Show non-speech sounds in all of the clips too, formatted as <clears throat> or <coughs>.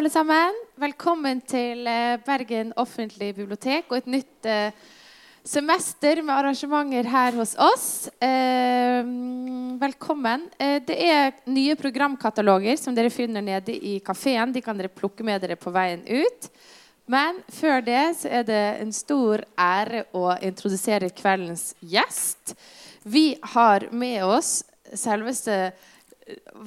alle sammen. Velkommen til eh, Bergen offentlige bibliotek og et nytt eh, semester med arrangementer her hos oss. Eh, velkommen. Det er nye programkataloger som dere finner nede i kafeen. De kan dere plukke med dere på veien ut. Men før det så er det en stor ære å introdusere kveldens gjest. Vi har med oss selveste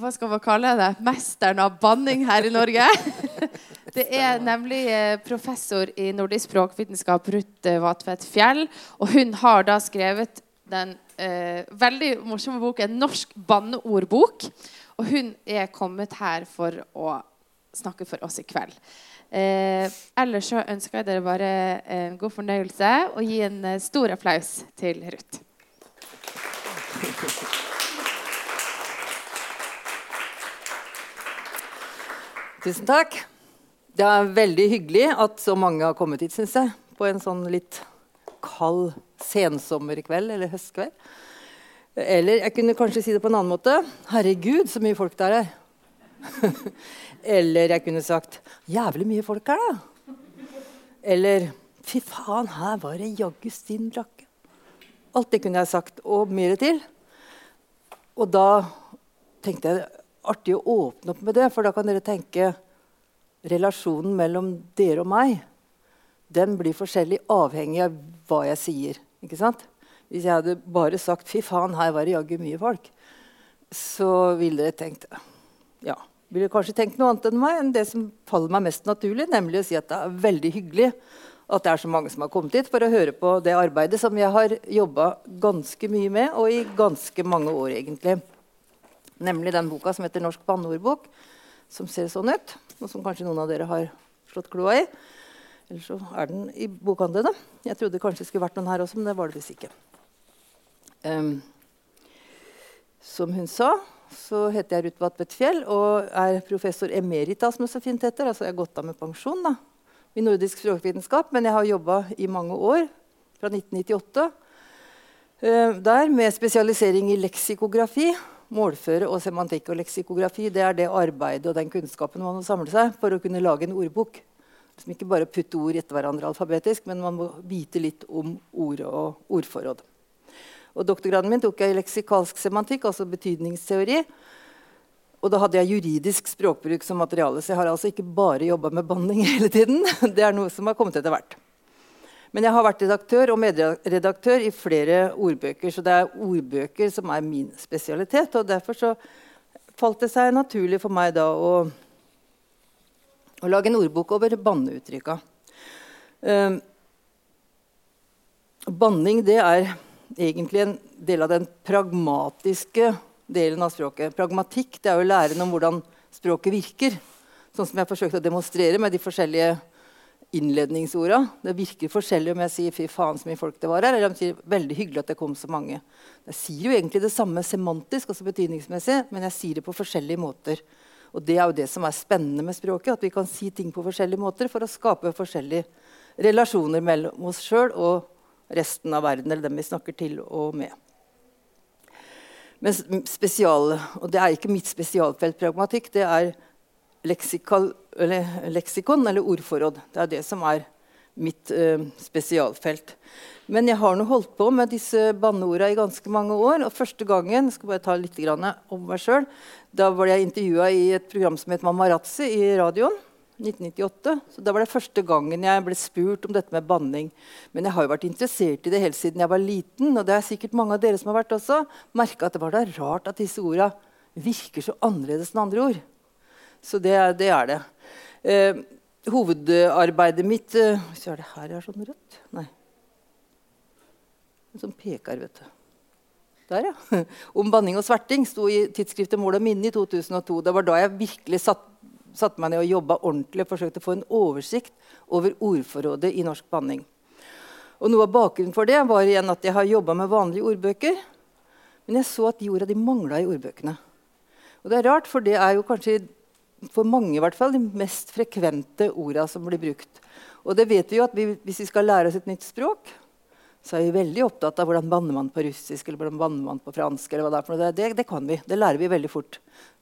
hva skal man kalle det? Mesteren av banning her i Norge. <laughs> Det er nemlig eh, professor i nordisk språkvitenskap Ruth Vatvedt Fjell. Og hun har da skrevet den eh, veldig morsomme boken 'Norsk banneordbok'. Og hun er kommet her for å snakke for oss i kveld. Eh, ellers så ønsker jeg dere bare en god fornøyelse og gi en eh, stor applaus til Ruth. Tusen takk. Det er veldig hyggelig at så mange har kommet hit, syns jeg. På en sånn litt kald sensommerkveld eller høstkveld. Eller jeg kunne kanskje si det på en annen måte. Herregud, så mye folk der er. <laughs> eller jeg kunne sagt jævlig mye folk her, da. Eller fy faen, her var det jaggu stinn brakke. Alt det kunne jeg sagt, og mer til. Og da tenkte jeg artig å åpne opp med det, for da kan dere tenke relasjonen mellom dere og meg den blir forskjellig avhengig av hva jeg sier. ikke sant? Hvis jeg hadde bare sagt 'fy faen, her var det jaggu mye folk', så ville dere tenkt ja, ville kanskje tenkt noe annet enn meg enn det som faller meg mest naturlig, nemlig å si at det er veldig hyggelig at det er så mange som har kommet hit for å høre på det arbeidet som jeg har jobba ganske mye med, og i ganske mange år, egentlig. Nemlig den boka som heter 'Norsk banneordbok', som ser sånn ut. Og som kanskje noen av dere har slått kloa i. Eller så er den i bokhandlene. Jeg trodde kanskje det skulle vært noen her også, men det var det visst ikke. Um, som hun sa, så heter jeg Ruth Vatvedt Fjell og er professor emerita, som det så fint heter. Altså jeg har gått av med pensjon da, i nordisk språkvitenskap, men jeg har jobba i mange år, fra 1998, uh, der med spesialisering i leksikografi målføre og semantikk og leksikografi det er det arbeidet og den kunnskapen man må samle seg for å kunne lage en ordbok. Som ikke bare putte ord etter hverandre alfabetisk, men man må vite litt om ord og ordforråd. Og Doktorgraden min tok jeg i leksikalsk semantikk, altså betydningsteori. Og da hadde jeg juridisk språkbruk som materiale, så jeg har altså ikke bare jobba med banning hele tiden. <laughs> Det er noe som har kommet etter hvert. Men jeg har vært redaktør og medredaktør i flere ordbøker, så det er ordbøker som er min spesialitet. og Derfor så falt det seg naturlig for meg da å, å lage en ordbok over banneuttrykka. Um, banning det er egentlig en del av den pragmatiske delen av språket. Pragmatikk det er jo læren om hvordan språket virker. Sånn som jeg forsøkte å demonstrere med de forskjellige innledningsorda. Det virker forskjellig om jeg sier 'fy faen, så mye folk det var her', eller om jeg sier 'veldig hyggelig at det kom så mange'. Jeg sier jo egentlig det samme semantisk, altså betydningsmessig, men jeg sier det på forskjellige måter. Og det er jo det som er spennende med språket, at vi kan si ting på forskjellige måter for å skape forskjellige relasjoner mellom oss sjøl og resten av verden, eller dem vi snakker til og med. Men spesial, og det er ikke mitt spesialfelt pragmatikk, det er leksikal, eller, leksikon eller ordforråd. Det er det som er mitt eh, spesialfelt. Men jeg har nå holdt på med disse banneorda i ganske mange år. Og første gangen skal bare ta litt om meg selv, da var jeg intervjua i et program som het Mamarazzi i radioen. 1998. Så Da var det første gangen jeg ble spurt om dette med banning. Men jeg har jo vært interessert i det helt siden jeg var liten. Og det er sikkert mange av dere som har vært også. Merka at det var da rart at disse orda virker så annerledes enn andre ord. Så det, det er det. Eh, hovedarbeidet mitt eh, Så er det her jeg har sånn rødt? Nei. En sånn peker, vet du. Der, ja. <laughs> Om banning og sverting sto i tidsskriftet Mål og minne i 2002. Det var da jeg virkelig satt, meg ned og jobba ordentlig og forsøkte å få en oversikt over ordforrådet i norsk banning. Og Noe av bakgrunnen for det var igjen at jeg har jobba med vanlige ordbøker. Men jeg så at de orda de mangla i ordbøkene. Og det er rart, for det er jo kanskje for mange i hvert fall, de mest frekvente orda som blir brukt. Og det vet vi jo at vi, Hvis vi skal lære oss et nytt språk, så er vi veldig opptatt av hvordan banner man på russisk eller hvordan banner man på fransk. eller hva Det er for noe. Det, det kan vi. Det lærer vi veldig fort.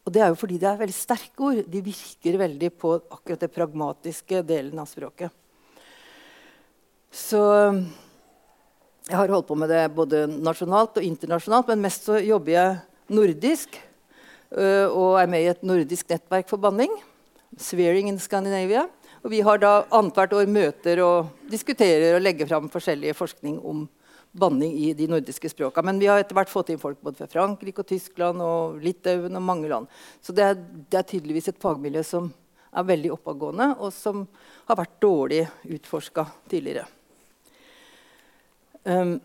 Og det er jo fordi det er veldig sterke ord. De virker veldig på akkurat det pragmatiske delen av språket. Så jeg har holdt på med det både nasjonalt og internasjonalt, men mest så jobber jeg nordisk. Øh, og er med i et nordisk nettverk for banning. Swearing in Scandinavia. Og vi har da annethvert år møter og diskuterer og legger fram forskjellige forskning om banning i de nordiske språka. Men vi har etter hvert fått inn folk både fra Frankrike og Tyskland og Litauen og mange land. Så det er, det er tydeligvis et fagmiljø som er veldig oppadgående, og som har vært dårlig utforska tidligere. Um,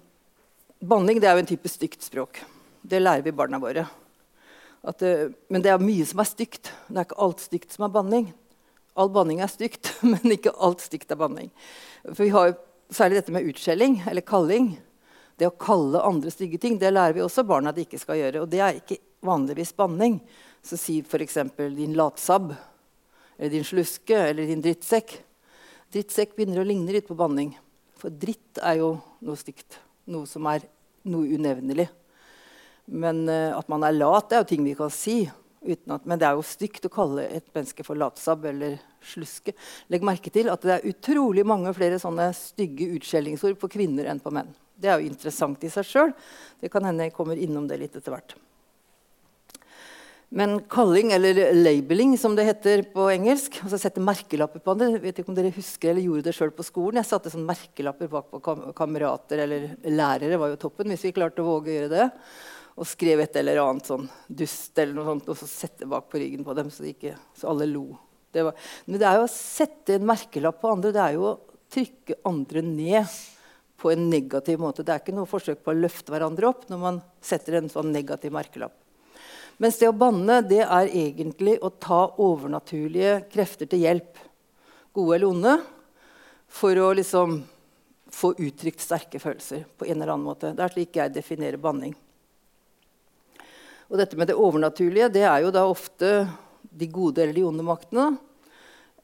banning er jo en type stygt språk. Det lærer vi barna våre. Det, men det er mye som er stygt. Det er ikke alt stygt som er banning. All banning er stygt, <laughs> men ikke alt stygt er banning. For vi har særlig dette med utskjelling, eller kalling. Det å kalle andre stygge ting det lærer vi også barna de ikke skal gjøre. Og det er ikke vanligvis banning. Så si f.eks. din latsabb, eller din sluske eller din drittsekk. Drittsekk begynner å ligne litt på banning. For dritt er jo noe stygt. Noe som er noe unevnelig. Men uh, at man er lat, det er jo ting vi kan si. At, men det er jo stygt å kalle et menneske for latsabb eller sluske. Legg merke til at det er utrolig mange flere sånne stygge utskjellingsord på kvinner enn på menn. Det er jo interessant i seg sjøl. Det kan hende jeg kommer innom det litt etter hvert. Men kalling, eller labeling, som det heter på engelsk altså Sette merkelapper på det. vet ikke om dere husker eller gjorde det selv på skolen. Jeg satte sånn merkelapper bak på kam kamerater eller lærere. var jo toppen hvis vi klarte å våge å gjøre det og skrev et eller annet sånn dust eller noe sånt, og så sette bak på ryggen på dem, så, ikke, så alle lo. Det var, men det er jo å sette en merkelapp på andre. Det er jo å trykke andre ned på en negativ måte. Det er ikke noe forsøk på å løfte hverandre opp når man setter en sånn negativ merkelapp. Mens det å banne det er egentlig å ta overnaturlige krefter til hjelp, gode eller onde, for å liksom få uttrykt sterke følelser på en eller annen måte. Det er slik jeg definerer banning. Og dette med det overnaturlige det er jo da ofte de gode eller de onde maktene.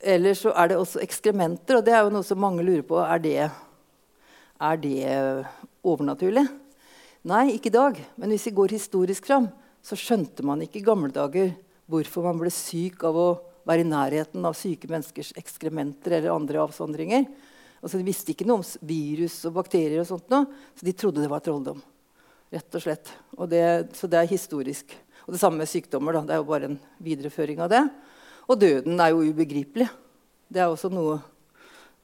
Eller så er det også ekskrementer, og det er jo noe som mange lurer på. Er det, er det overnaturlig? Nei, ikke i dag. Men hvis vi går historisk fram, så skjønte man ikke i gamle dager hvorfor man ble syk av å være i nærheten av syke menneskers ekskrementer eller andre avsondringer. Altså, de visste ikke noe om virus og bakterier, og sånt noe, så de trodde det var trolldom. Rett og slett. Og det, så det er historisk. Og det samme med sykdommer. Da. Det er jo bare en videreføring av det. Og døden er jo ubegripelig. Det er også noe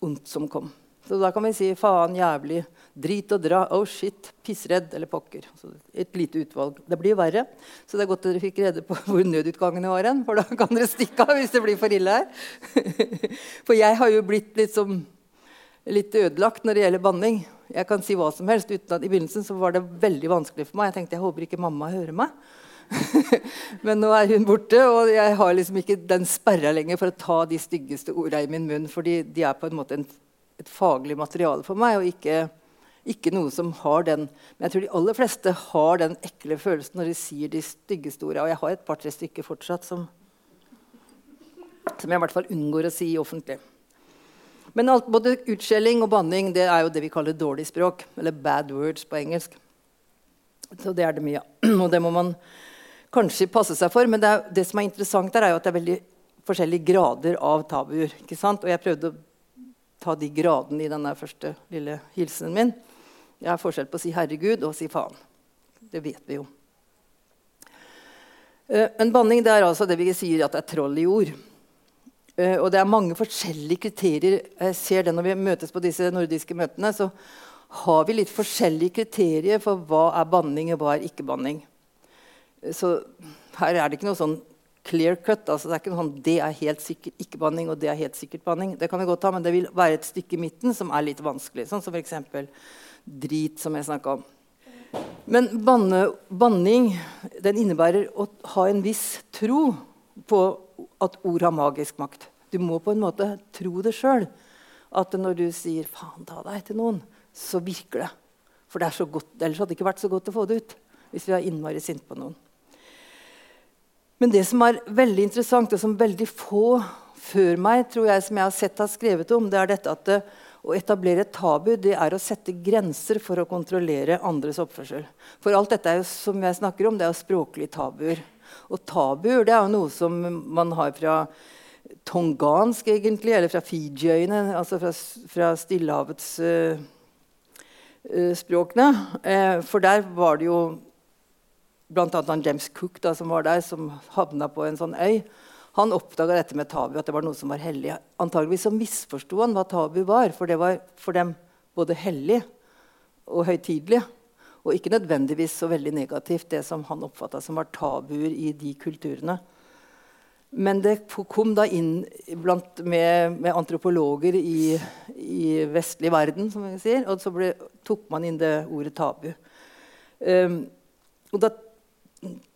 ondt som kom. Så da kan vi si faen, jævlig, drit og dra, oh shit, pissredd eller pokker. Så et lite utvalg. Det blir verre. Så det er godt dere fikk rede på hvor nødutgangene var hen, for da kan dere stikke av hvis det blir for ille her. <laughs> For jeg har jo blitt litt, som, litt ødelagt når det gjelder banning. Jeg kan si hva som helst. uten at I begynnelsen så var det veldig vanskelig for meg. Jeg tenkte jeg håper ikke mamma hører meg. <laughs> Men nå er hun borte, og jeg har liksom ikke den sperra lenger for å ta de styggeste orda i min munn. fordi de er på en måte en, et faglig materiale for meg, og ikke, ikke, noe som har den Men jeg tror de aller fleste har den ekle følelsen når de sier de styggeste orda. Og jeg har et par-tre stykker fortsatt som, som jeg i hvert fall unngår å si offentlig. Men alt, både utskjelling og banning det er jo det vi kaller dårlig språk. Eller bad words på engelsk. Så det er det mye av. <clears throat> Og det må man kanskje passe seg for. Men det, er, det, som er interessant der, er jo at det er veldig forskjellige grader av tabuer. ikke sant? Og jeg prøvde å ta de gradene i denne første lille hilsenen min. Jeg har forskjell på å si 'herregud' og å si 'faen'. Det vet vi jo. Eh, en banning det er altså det vi sier at det er troll i ord. Uh, og det er mange forskjellige kriterier. Jeg ser det Når vi møtes på disse nordiske møtene, så har vi litt forskjellige kriterier for hva er banning og hva er ikke banning. Så her er det ikke noe sånn clear cut. altså Det er ikke noe sånn, det er helt sikkert ikke banning, og det er helt sikkert banning. Det kan vi godt ha, men det vil være et stykke i midten som er litt vanskelig. Sånn som f.eks. drit, som jeg snakka om. Men banne, banning den innebærer å ha en viss tro på at ord har magisk makt. Du må på en måte tro det sjøl. At når du sier 'faen ta deg' til noen, så virker det. For det er så godt, ellers hadde det ikke vært så godt å få det ut. hvis vi er innmari sinte på noen. Men det som er veldig interessant, og som veldig få før meg tror jeg, som jeg har sett har skrevet om, det er dette at det, Å etablere et tabu det er å sette grenser for å kontrollere andres oppførsel. For alt dette er jo, som jeg snakker om, det er jo språklige tabuer. Og tabuer det er jo noe som man har fra tongansk, egentlig, eller fra Fiji-øyene, altså fra, fra Stillehavets uh, språkene. Uh, for der var det jo bl.a. James Cook da, som var der, som havna på en sånn øy. Han oppdaga dette med tabu, at det var noe som var hellig. Antageligvis så misforsto han hva tabu var, for det var for dem både hellig og høytidelig. Og ikke nødvendigvis så veldig negativt, det som han oppfatta som var tabuer i de kulturene. Men det kom da inn blant, med, med, antropologer i, i, vestlig verden, som vi sier, og så ble, tok man inn det ordet tabu. Um, og da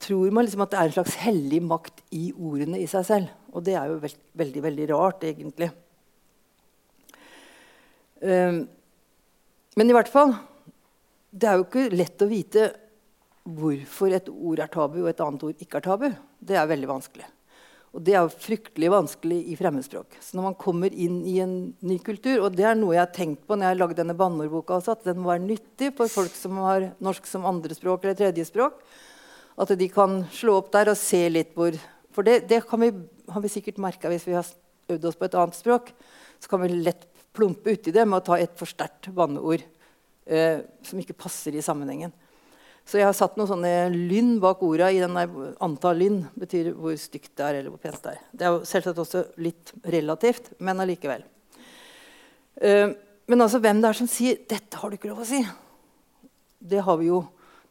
tror man liksom at det er en slags hellig makt i ordene i seg selv. Og det er jo veld, veldig, veldig rart, egentlig. Um, men i hvert fall Det er jo ikke lett å vite hvorfor et ord er tabu og et annet ord ikke er tabu. Det er veldig vanskelig. Og det er jo fryktelig vanskelig i fremmedspråk. Så når man kommer inn i en ny kultur, og det er noe jeg har tenkt på når jeg har lagd denne banneordboka, at den må være nyttig for folk som har norsk som andrespråk eller tredjespråk, at de kan slå opp der og se litt hvor For det, det vi, har vi sikkert merka hvis vi har øvd oss på et annet språk. Så kan vi lett plumpe uti det med å ta et for sterkt banneord eh, som ikke passer i sammenhengen. Så jeg har satt noen sånne lynn bak orda. i denne Antall lynn betyr hvor stygt det er. eller hvor pent Det er. Det er selvsagt også litt relativt, men allikevel. Uh, men altså, hvem det er som sier 'dette har du ikke lov å si', det har vi jo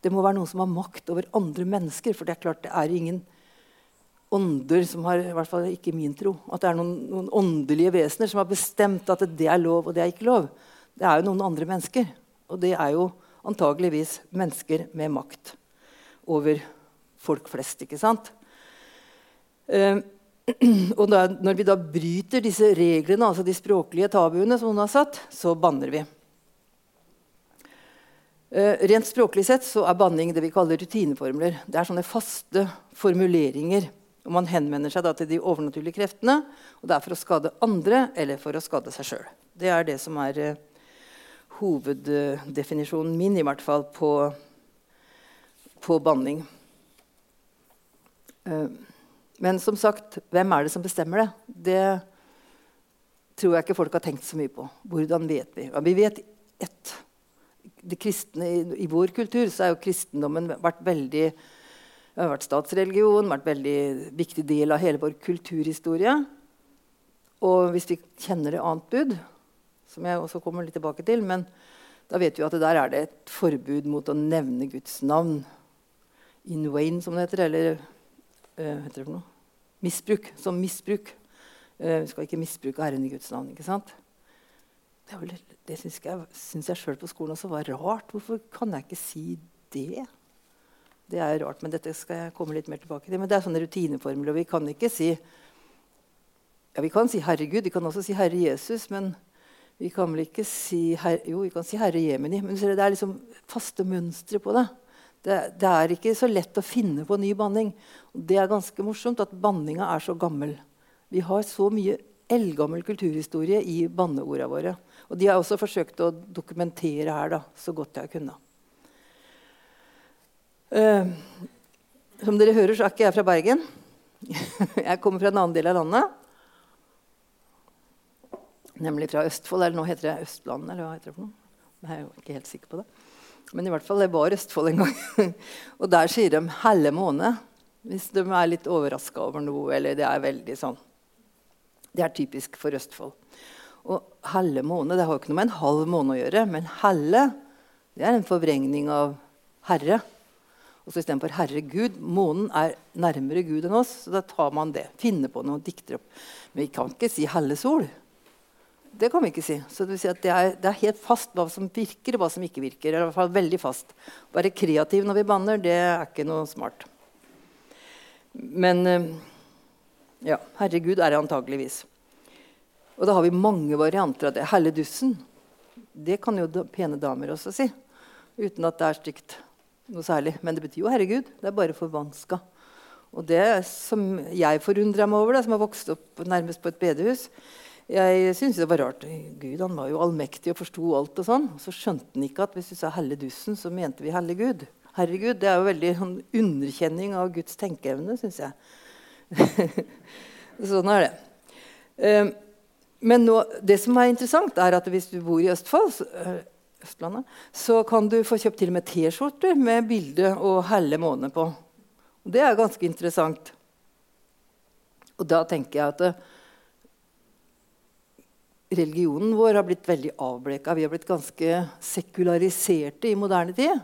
det må være noen som har makt over andre mennesker. For det er klart det er ingen ånder som har i hvert fall ikke min tro, at det er noen, noen åndelige vesener som har bestemt at det er lov og det er ikke lov. Det er jo noen andre mennesker. Og det er jo antageligvis mennesker med makt over folk flest. ikke sant? Uh, <clears throat> og da, når vi da bryter disse reglene, altså de språklige tabuene, som hun har satt, så banner vi. Uh, rent språklig sett så er banning det vi kaller rutineformler. Det er sånne faste formuleringer. og Man henvender seg da til de overnaturlige kreftene. og Det er for å skade andre eller for å skade seg sjøl. Det er det som er uh, hoveddefinisjonen min i hvert fall på, på banning. Uh, men som sagt, hvem er det som bestemmer det? Det tror jeg ikke folk har tenkt så mye på. Hvordan vet vi? Ja, vi vet ett kristne, i, i, vår kultur så er jo kristendommen vært veldig har vært statsreligion, vært veldig viktig del av hele vår kulturhistorie. Og hvis vi kjenner det annet bud, som jeg også kommer litt tilbake til, men da vet vi at der er det et forbud mot å nevne Guds navn in Wayne, som det heter. Eller uh, heter det for noe? misbruk. Som misbruk. Uh, vi skal ikke misbruke Herren i Guds navn. ikke sant? Det, det syns jeg, synes jeg sjøl på skolen også var rart. Hvorfor kan jeg ikke si det? Det er rart, men dette skal jeg komme litt mer tilbake til. Men det er sånne rutineformler. Vi kan ikke si ja, vi kan si 'Herregud', vi kan også si 'Herre Jesus', men vi kan vel ikke si her, Jo, vi kan si 'Herre Jemini', men det er liksom faste mønstre på det. det. det. er ikke så lett å finne på ny banning. Det er ganske morsomt at banninga er så gammel. Vi har så mye eldgammel kulturhistorie i banneorda våre. Og de har også forsøkt å dokumentere her da, så godt jeg kunne. Uh, som dere hører, så er ikke jeg fra Bergen. <laughs> jeg kommer fra en annen del av landet. Nemlig fra Østfold. Eller nå heter det Østland. eller hva heter det for noe? Jeg er jo ikke helt sikker på det. Men i hvert fall, det var Østfold en gang. <laughs> og der sier de 'helle måne' hvis de er litt overraska over noe. eller det er veldig sånn. Det er typisk for Østfold. Og helle måne det har jo ikke noe med en halv måne å gjøre. Men helle det er en forvrengning av herre. Og så Istedenfor herregud. Månen er nærmere Gud enn oss, så da tar man det. Finner på noe dikter opp. Men vi kan ikke si helle sol. Det kan vi ikke si. Så det, si det, er, det er helt fast hva som virker, og hva som ikke virker. i hvert fall veldig fast. Være kreativ når vi banner, det er ikke noe smart. Men eh, ja, herregud er det antageligvis. Og da har vi mange varianter av det. Helledussen. Det kan jo pene damer også si. Uten at det er stygt noe særlig. Men det betyr jo 'herregud'. Det er bare forvanska. Og det som jeg forundrer meg over, da, som har vokst opp nærmest på et bedehus Jeg syntes det var rart. Gud han var jo allmektig og forsto alt. og sånn. Så skjønte han ikke at hvis vi sa 'helle dussen', så mente vi 'helle Gud'. Herregud, Det er jo veldig sånn, underkjenning av Guds tenkeevne, syns jeg. <laughs> sånn er det. Um, men nå, det som er interessant, er at hvis du bor i Østfold, så, øh, Østlandet, så kan du få kjøpt til og med T-skjorter med bilde og helle måne på. Det er ganske interessant. Og da tenker jeg at det, religionen vår har blitt veldig avbleka. Vi har blitt ganske sekulariserte i moderne tid.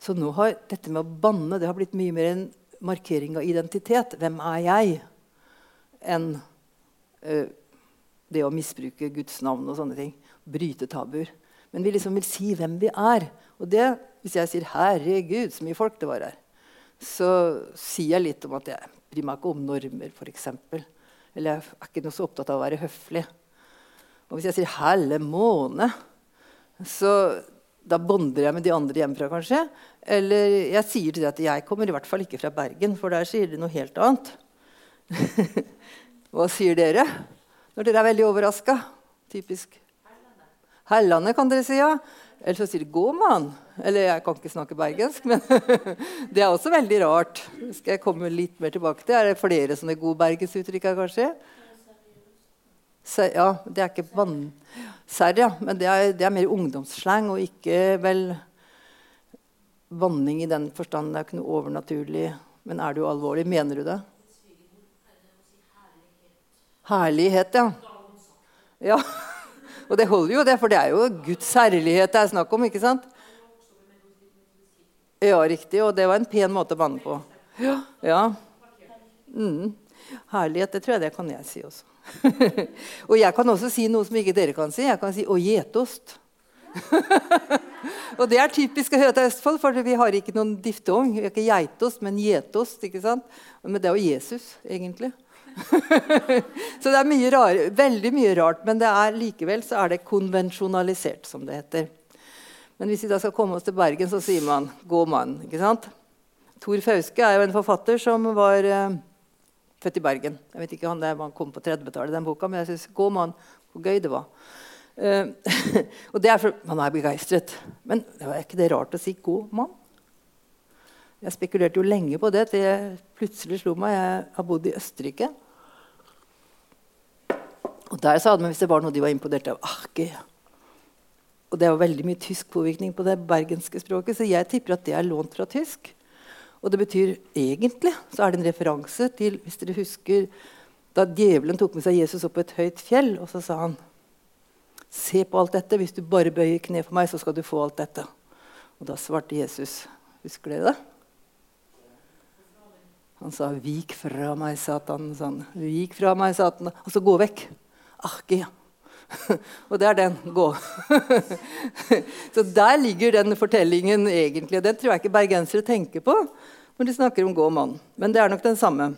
Så nå har dette med å banne det har blitt mye mer en markering av identitet. Hvem er jeg? Enn uh, det å misbruke Guds navn og sånne ting. Bryte tabuer. Men vi liksom vil si hvem vi er. Og det, hvis jeg sier 'Herregud, så mye folk det var her', så sier jeg litt om at jeg bryr meg ikke om normer, f.eks. Eller jeg er ikke noe så opptatt av å være høflig. Og hvis jeg sier 'helle måne', så da bonder jeg med de andre hjemmefra, kanskje. Eller jeg sier til dem at jeg kommer i hvert fall ikke fra Bergen, for der sier de noe helt annet. <laughs> Hva sier dere når dere er veldig overraska? Typisk. Hellandet, kan dere si, ja. Eller så sier de 'gå, mann'. Eller jeg kan ikke snakke bergensk, men <laughs> det er også veldig rart. Skal jeg komme litt mer tilbake til. Er det flere sånne gode bergensuttrykk her, kanskje? Ja, det er ikke vann... Ja. Men det er, det er mer ungdomsslang og ikke vel vanning i den forstand. Det er ikke noe overnaturlig. Men er du alvorlig? Mener du det? Herlighet, ja. ja. <laughs> Og det holder jo, det, for det er jo Guds herlighet det er snakk om. ikke sant? Ja, riktig. Og det var en pen måte å banne på. Ja. ja. Mm. Herlighet, det tror jeg det kan jeg si også. <laughs> og jeg kan også si noe som ikke dere kan si. Jeg kan si 'å gjetost'. <laughs> og det er typisk å høre til Østfold, for vi har ikke noen diftong. Vi har ikke geitost, men gjetost. ikke sant? Men det er jo Jesus, egentlig. <laughs> så det er mye rare, veldig mye rart, men er likevel så er det konvensjonalisert, som det heter. Men hvis vi da skal komme oss til Bergen, så sier man 'gå mann'. ikke sant? Tor Fauske er jo en forfatter som var eh, født i Bergen. Jeg vet ikke om det han kom på 30-tallet, den boka, men jeg syns gå man, hvor gøy det var. Uh, <laughs> og det er for Man er begeistret. Men det var ikke det rart å si 'god mann'? Jeg spekulerte jo lenge på det til jeg plutselig slo meg. Jeg har bodd i Østerrike. Og der sa de hvis det var noe de var imponert av ah, Og det var veldig mye tysk påvirkning på det bergenske språket, så jeg tipper at det er lånt fra tysk. Og det betyr egentlig så er det en referanse til hvis dere husker, da djevelen tok med seg Jesus opp på et høyt fjell, og så sa han Se på alt dette. Hvis du bare bøyer kne for meg, så skal du få alt dette. Og da svarte Jesus. Husker dere det? Han sa, 'Vik fra meg, Satan'. Sånn. Vik fra meg, Satan. Og så gå vekk. Akke, ja. <laughs> og det er den. Gå. <laughs> så der ligger den fortellingen egentlig. Den tror jeg ikke bergensere tenker på når de snakker om gå mann. Men det er nok den samme.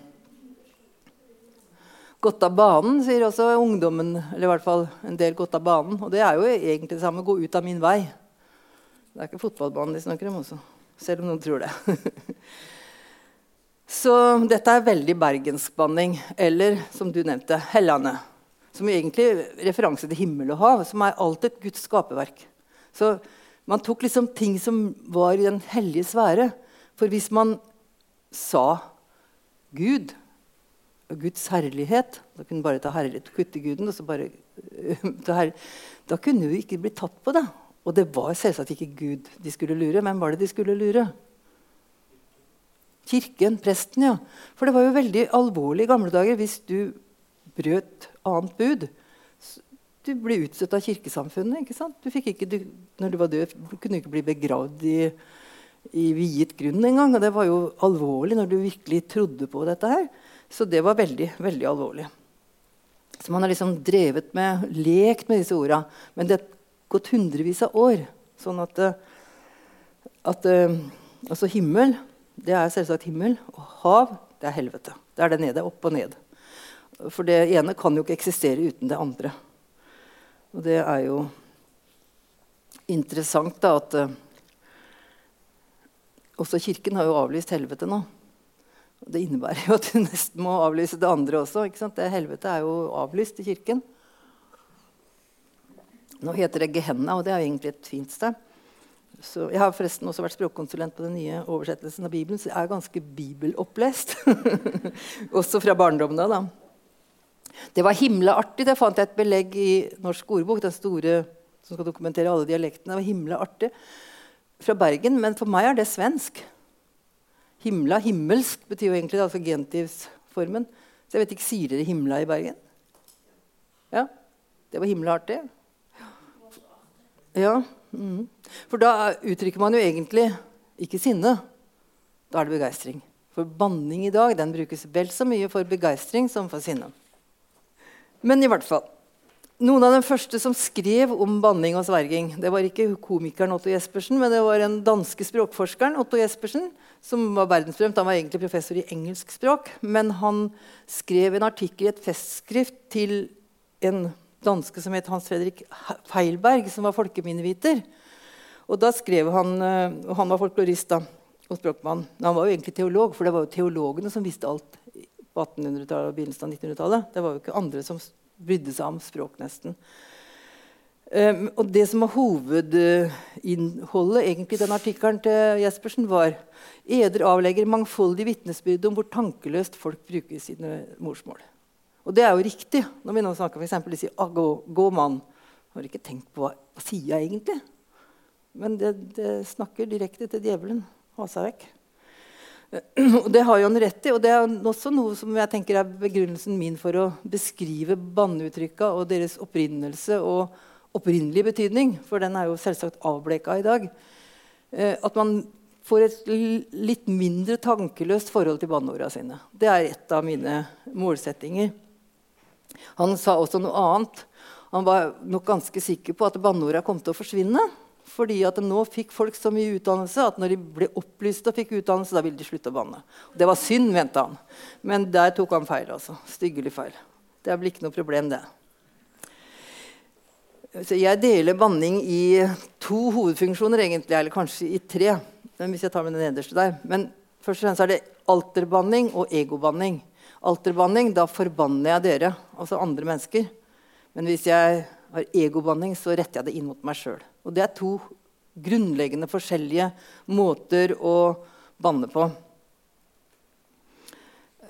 Gått av banen, sier også ungdommen. Eller i hvert fall en del gått av banen. Og det er jo egentlig det samme. Gå ut av min vei. Det er ikke fotballbanen de snakker om også. Selv om noen tror det. <laughs> Så dette er veldig bergensbanning, Eller som du nevnte, Hellane. Som egentlig er referanse til himmel og hav, som er alt et Guds skaperverk. Så man tok liksom ting som var i den hellige sfære. For hvis man sa Gud og Guds herlighet Da kunne man bare ta herlighet, kutte guden og så bare Da kunne vi ikke bli tatt på det. Og det var selvsagt ikke Gud de skulle lure. Hvem var det de skulle lure? Kirken, presten, ja. For det var jo veldig alvorlig i gamle dager hvis du brøt annet bud. Du ble utstøtt av kirkesamfunnet. ikke sant? Du ikke, du, når du var død, du kunne ikke bli begravd i i viet grunn en gang. Og det var jo alvorlig når du virkelig trodde på dette her. Så det var veldig, veldig alvorlig. Så man har liksom drevet med, lekt med disse orda. Men det har gått hundrevis av år. Sånn at, eh, at eh, altså himmel, det er selvsagt himmel. Og hav, det er helvete. Det er det nede. Opp og ned. For det ene kan jo ikke eksistere uten det andre. Og det er jo interessant da at eh, også Kirken har jo avlyst helvete nå. Det innebærer jo at du nesten må avlyse det andre også. Det Helvete er jo avlyst i Kirken. Nå heter det Gehenna, og det er jo egentlig et fint sted. Så jeg har forresten også vært språkkonsulent på den nye oversettelsen av Bibelen, så jeg er ganske bibelopplest. <laughs> også fra barndommen av. Det var himla artig. Det fant jeg et belegg i Norsk ordbok, den store som skal dokumentere alle dialektene. Det var himla artig. Fra Bergen, men for meg er det svensk. Himla, himmelsk, betyr jo egentlig altså gentivsformen. Så jeg vet ikke, Sier dere 'himla' i Bergen? Ja, Det var himla artig. Ja, mm. For da uttrykker man jo egentlig ikke sinne. Da er det begeistring. For banning i dag den brukes vel så mye for begeistring som for sinne. Men i hvert fall noen av de første som skrev om banning og sverging, det var ikke komikeren Otto Jespersen, men det var en danske språkforskeren Otto Jespersen, som var verdensberømt. Han var egentlig professor i engelsk språk, men han skrev en artikkel i et festskrift til en danske som het Hans Fredrik Feilberg, som var folkeminneviter. Og da skrev han, eh, og Han var folklorist da, og språkmann. Han var jo egentlig teolog, for det var jo teologene som visste alt på 1800-tallet og begynnelsen av 1900-tallet. Det var jo ikke andre som brydde seg om språk, nesten. Um, og det som var hovedinnholdet egentlig den artikkelen til Jespersen, var Eder avlegger mangfoldig vitnesbyrd om hvor tankeløst folk bruker sine morsmål. Og det er jo riktig. Når vi nå snakker for de sier ah, gå, gå, mann. Har ikke tenkt på hva, hva sier jeg egentlig? Men det, det snakker direkte til djevelen. Ha seg vekk. <clears throat> Og det har jo han rett i, og det er også noe som jeg tenker er begrunnelsen min for å beskrive banneuttrykka og deres opprinnelse og opprinnelige betydning, for den er jo selvsagt avbleka i dag. Eh, at man får et litt mindre tankeløst forhold til banneorda sine. Det er et av mine målsettinger. Han sa også noe annet. Han var nok ganske sikker på at banneorda kom til å forsvinne fordi at nå fikk folk så mye utdannelse at når de ble opplyst og fikk utdannelse, da ville de slutte å banne. Det var synd, mente han. Men der tok han feil. altså. Styggelig feil. Det blir ikke noe problem, det. Så jeg deler banning i to hovedfunksjoner, egentlig, eller kanskje i tre. hvis jeg tar med den nederste der. Men først og fremst er det alterbanning og egobanning. Alterbanning, da forbanner jeg dere, altså andre mennesker. Men hvis jeg har egobanning, så retter jeg det inn mot meg sjøl. Og det er to grunnleggende forskjellige måter å banne på.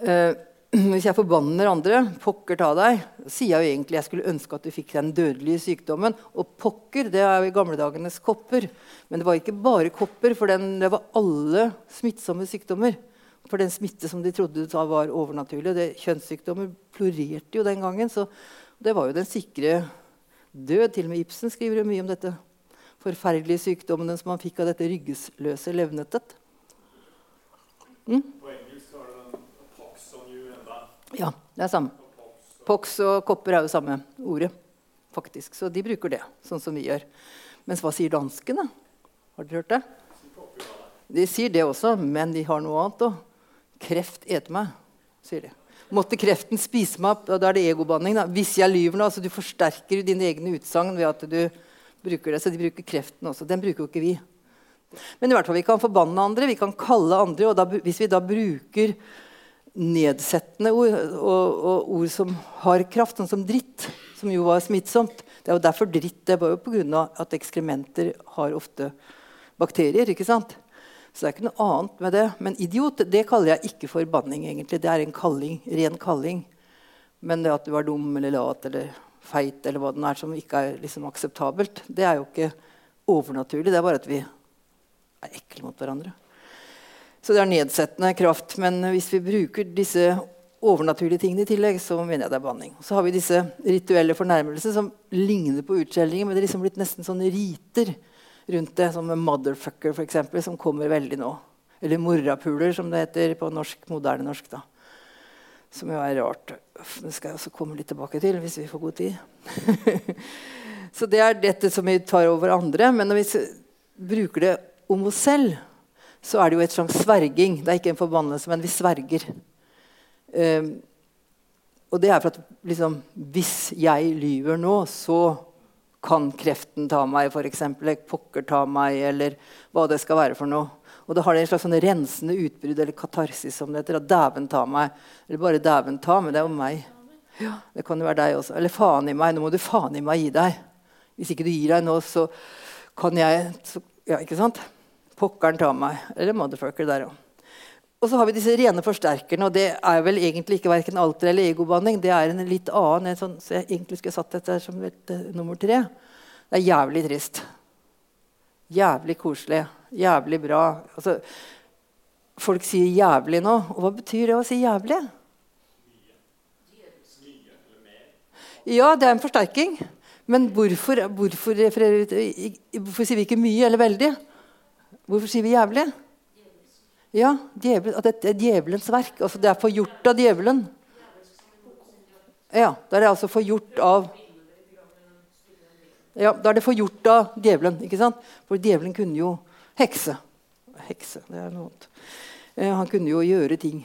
Eh, hvis jeg forbanner andre, 'pokker ta deg', sier jeg jo egentlig jeg skulle ønske at du fikk den dødelige sykdommen. Og pokker det er jo i gamle dagenes kopper. Men det var ikke bare kopper, for den, det var alle smittsomme sykdommer. For den smitte som de trodde var overnaturlig. Det, kjønnssykdommer florerte jo den gangen. Så det var jo den sikre død. Til og med Ibsen skriver jo mye om dette forferdelige sykdommene som han fikk av dette ryggesløse levnettet. Mm? På engelsk har det pox on you enda. Ja, det er samme. Pox og kopper er jo samme ordet. faktisk. Så de bruker det, sånn som vi gjør. Mens hva sier danskene? Har dere hørt det? De sier det også, men de har noe annet òg. Kreft eter meg, sier de. Måtte kreften spise meg opp? Da er det egobanning. Hvis jeg lyver nå, altså Du forsterker dine egne utsagn ved at du bruker det. Så de bruker kreften også. Den bruker jo ikke vi. Men i hvert fall, vi kan forbanne andre, vi kan kalle andre. Og da, hvis vi da bruker nedsettende ord og, og, ord som har kraft, sånn som dritt, som jo var smittsomt Det er jo derfor dritt det var jo pga. at ekskrementer har ofte bakterier. ikke sant? Så det er ikke noe annet med det. Men idiot det kaller jeg ikke for banning. egentlig. Det er en kalling, ren kalling. Men det at du er dum eller lat eller feit eller hva den er, som ikke er liksom akseptabelt. Det er jo ikke overnaturlig. Det er bare at vi er ekle mot hverandre. Så det er nedsettende kraft. Men hvis vi bruker disse overnaturlige tingene i tillegg, så mener jeg det er banning. Så har vi disse rituelle fornærmelser som ligner på utskjellinger, men det er liksom blitt nesten sånne riter rundt det, som 'motherfucker', eksempel, som kommer veldig nå. Eller 'morapuler', som det heter på norsk, moderne norsk. da. Som jo er rart. Det skal jeg også komme litt tilbake til hvis vi får god tid. <laughs> så det er dette som vi tar over andre. Men når vi bruker det om oss selv, så er det jo et slags sverging. Det er ikke en forbannelse, men vi sverger. Um, og det er for at liksom, hvis jeg lyver nå, så kan kreften ta meg, f.eks. Pokker ta meg, eller hva det skal være for noe. Og da har det en slags sånn rensende utbrudd eller katarsis som det heter. At dæven ta meg. Eller bare dæven ta, men det er jo meg. Ja, det kan jo være deg også. Eller faen i meg. Nå må du faen i meg gi deg. Hvis ikke du gir deg nå, så kan jeg så, Ja, ikke sant? Pokkeren ta meg. Eller motherfucker der òg. Og så har vi disse rene forsterkerne, og det er vel egentlig ikke verken alter eller egobanning. Det er en litt annen, en sånn, så jeg egentlig skulle satt dette som et, uh, nummer tre. Det er jævlig trist. Jævlig koselig. Jævlig bra. Altså, folk sier 'jævlig' nå. Og hva betyr det å si 'jævlig'? Ja, det er en forsterking. Men hvorfor, hvorfor, hvorfor sier vi ikke 'mye' eller 'veldig'? Hvorfor sier vi 'jævlig'? Ja, djevel, at dette er djevelens verk. Altså det er forgjort av djevelen. Ja, da er det altså forgjort av ja, Da er det forgjort av djevelen. ikke sant? For djevelen kunne jo hekse. Hekse, det er noe annet. Eh, han kunne jo gjøre ting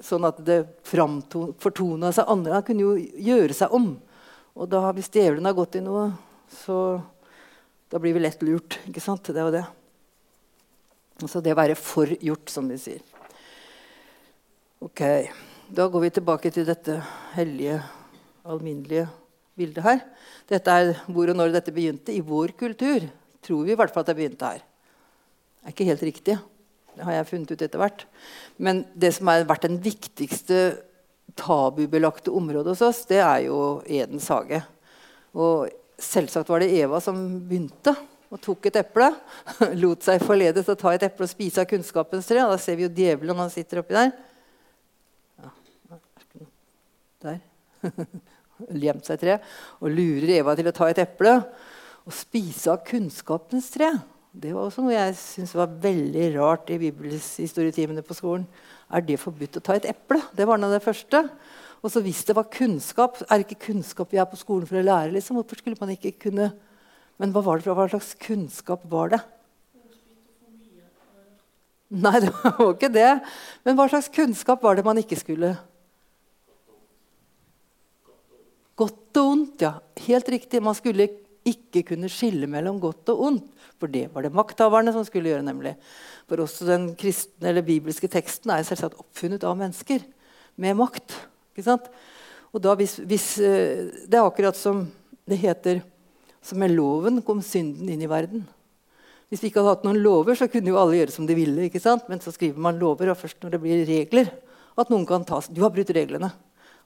sånn at det fortona seg andre. Han kunne jo gjøre seg om. Og da, hvis djevelen har gått i noe, så da blir vi lett lurt. ikke sant? Det er det. Altså det å være forgjort, som de sier. Ok, Da går vi tilbake til dette hellige, alminnelige bildet her. Dette er hvor og når dette begynte. I vår kultur tror vi i hvert fall at det begynte her. Er ikke helt riktig. Det har jeg funnet ut etter hvert. Men det som har vært den viktigste tabubelagte området hos oss, det er jo Edens hage. Og selvsagt var det Eva som begynte og tok et eple. <laughs> Lot seg forledes til å ta et eple og spise av kunnskapens tre. Da ser vi jo djevelen han sitter oppi der. Der. <laughs> Gjemt seg i tre. Og lurer Eva til å ta et eple og spise av kunnskapens tre. Det var også noe jeg syntes var veldig rart i bibelhistorietimene på skolen. Er det forbudt å ta et eple? Det var noe av det første. Og så hvis det var kunnskap, er det ikke kunnskap vi er på skolen for å lære? liksom? Hvorfor skulle man ikke kunne men hva, var det, hva slags kunnskap var det? Nei, det var ikke det. Men hva slags kunnskap var det man ikke skulle Godt og ondt, ja. Helt riktig. Man skulle ikke kunne skille mellom godt og ondt. For det var det makthaverne som skulle gjøre. nemlig. For også den kristne eller bibelske teksten er selvsagt oppfunnet av mennesker med makt. Ikke sant? Og da hvis, hvis, eh, Det er akkurat som det heter som med loven kom synden inn i verden. Hvis vi ikke hadde hatt noen lover, så kunne jo alle gjøre som de ville. ikke sant? Men så skriver man lover, og først når det blir regler, at noen kan tas. Du har brutt reglene.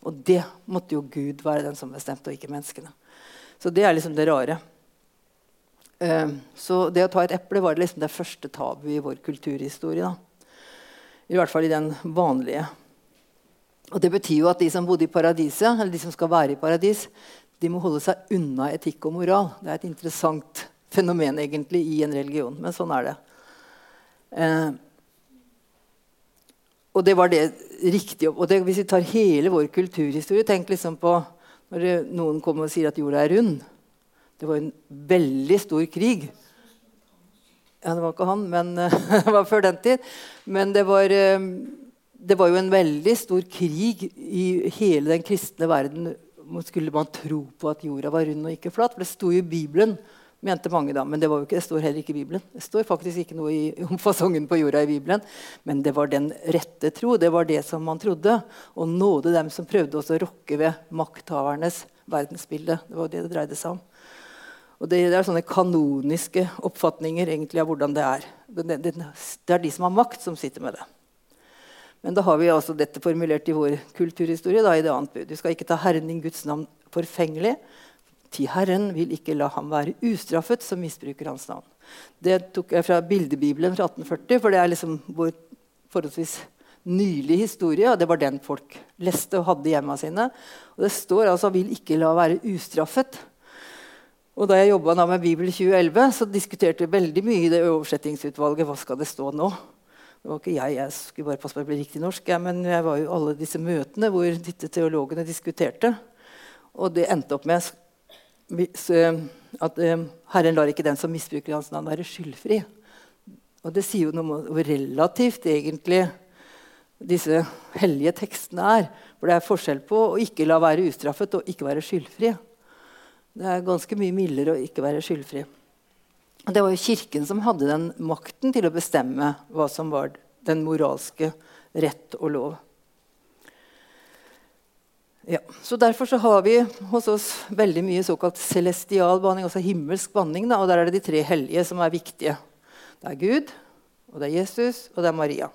Og det måtte jo Gud være den som bestemte, og ikke menneskene. Så det er liksom det rare. Uh, så det å ta et eple var liksom det første tabu i vår kulturhistorie. Da. I hvert fall i den vanlige. Og Det betyr jo at de som bodde i paradiset, eller de som skal være i paradis, de må holde seg unna etikk og moral. Det er et interessant fenomen egentlig i en religion, men sånn er det. Eh, og det var det riktige. Og det, hvis vi tar hele vår kulturhistorie Tenk liksom på når noen kommer og sier at jorda er rund. Det var en veldig stor krig. Ja, det var ikke han, men <laughs> det var før den tid. Men det var, eh, det var jo en veldig stor krig i hele den kristne verden skulle man tro på at jorda var rund og ikke flat. For det sto jo i Bibelen, mente mange da. Men det, var jo ikke, det står heller ikke i Bibelen. Det står faktisk ikke noe i, om fasongen på jorda i Bibelen. Men det var den rette tro. Det var det som man trodde. Og nåde dem som prøvde å rokke ved makthavernes verdensbilde. Det var det det dreide seg om. Og det, det, er sånne kanoniske oppfatninger egentlig av hvordan det er. Det, det, det er de som har makt, som sitter med det. Men da har vi altså dette formulert i vår kulturhistorie da, i det annet bud. Du skal ikke ta Herren din Guds navn forfengelig. Til Herren vil ikke la ham være ustraffet som misbruker hans navn. Det tok jeg fra bildebibelen fra 1840, for det er liksom vår forholdsvis nylig historie. og Det var den folk leste og hadde hjemme sine. Og det står altså 'vil ikke la være ustraffet'. Og Da jeg jobba med Bibel 2011, så diskuterte vi veldig mye i det oversettingsutvalget hva skal det stå nå. Det var ikke jeg, jeg skulle bare passe på å bli riktig norsk. Ja, men jeg var jo alle disse møtene hvor disse teologene diskuterte. Og det endte opp med at eh, Herren lar ikke den som misbruker hans navn, være skyldfri. Og det sier jo noe om hvor relativt egentlig disse hellige tekstene er. For det er forskjell på å ikke la være ustraffet og ikke være skyldfri. Det er ganske mye mildere å ikke være skyldfri. Det var jo Kirken som hadde den makten til å bestemme hva som var den moralske rett og lov. Ja, så Derfor så har vi hos oss veldig mye såkalt celestial banning, altså himmelsk banning. Da, og Der er det de tre hellige som er viktige. Det er Gud, og det er Jesus, og det er Maria.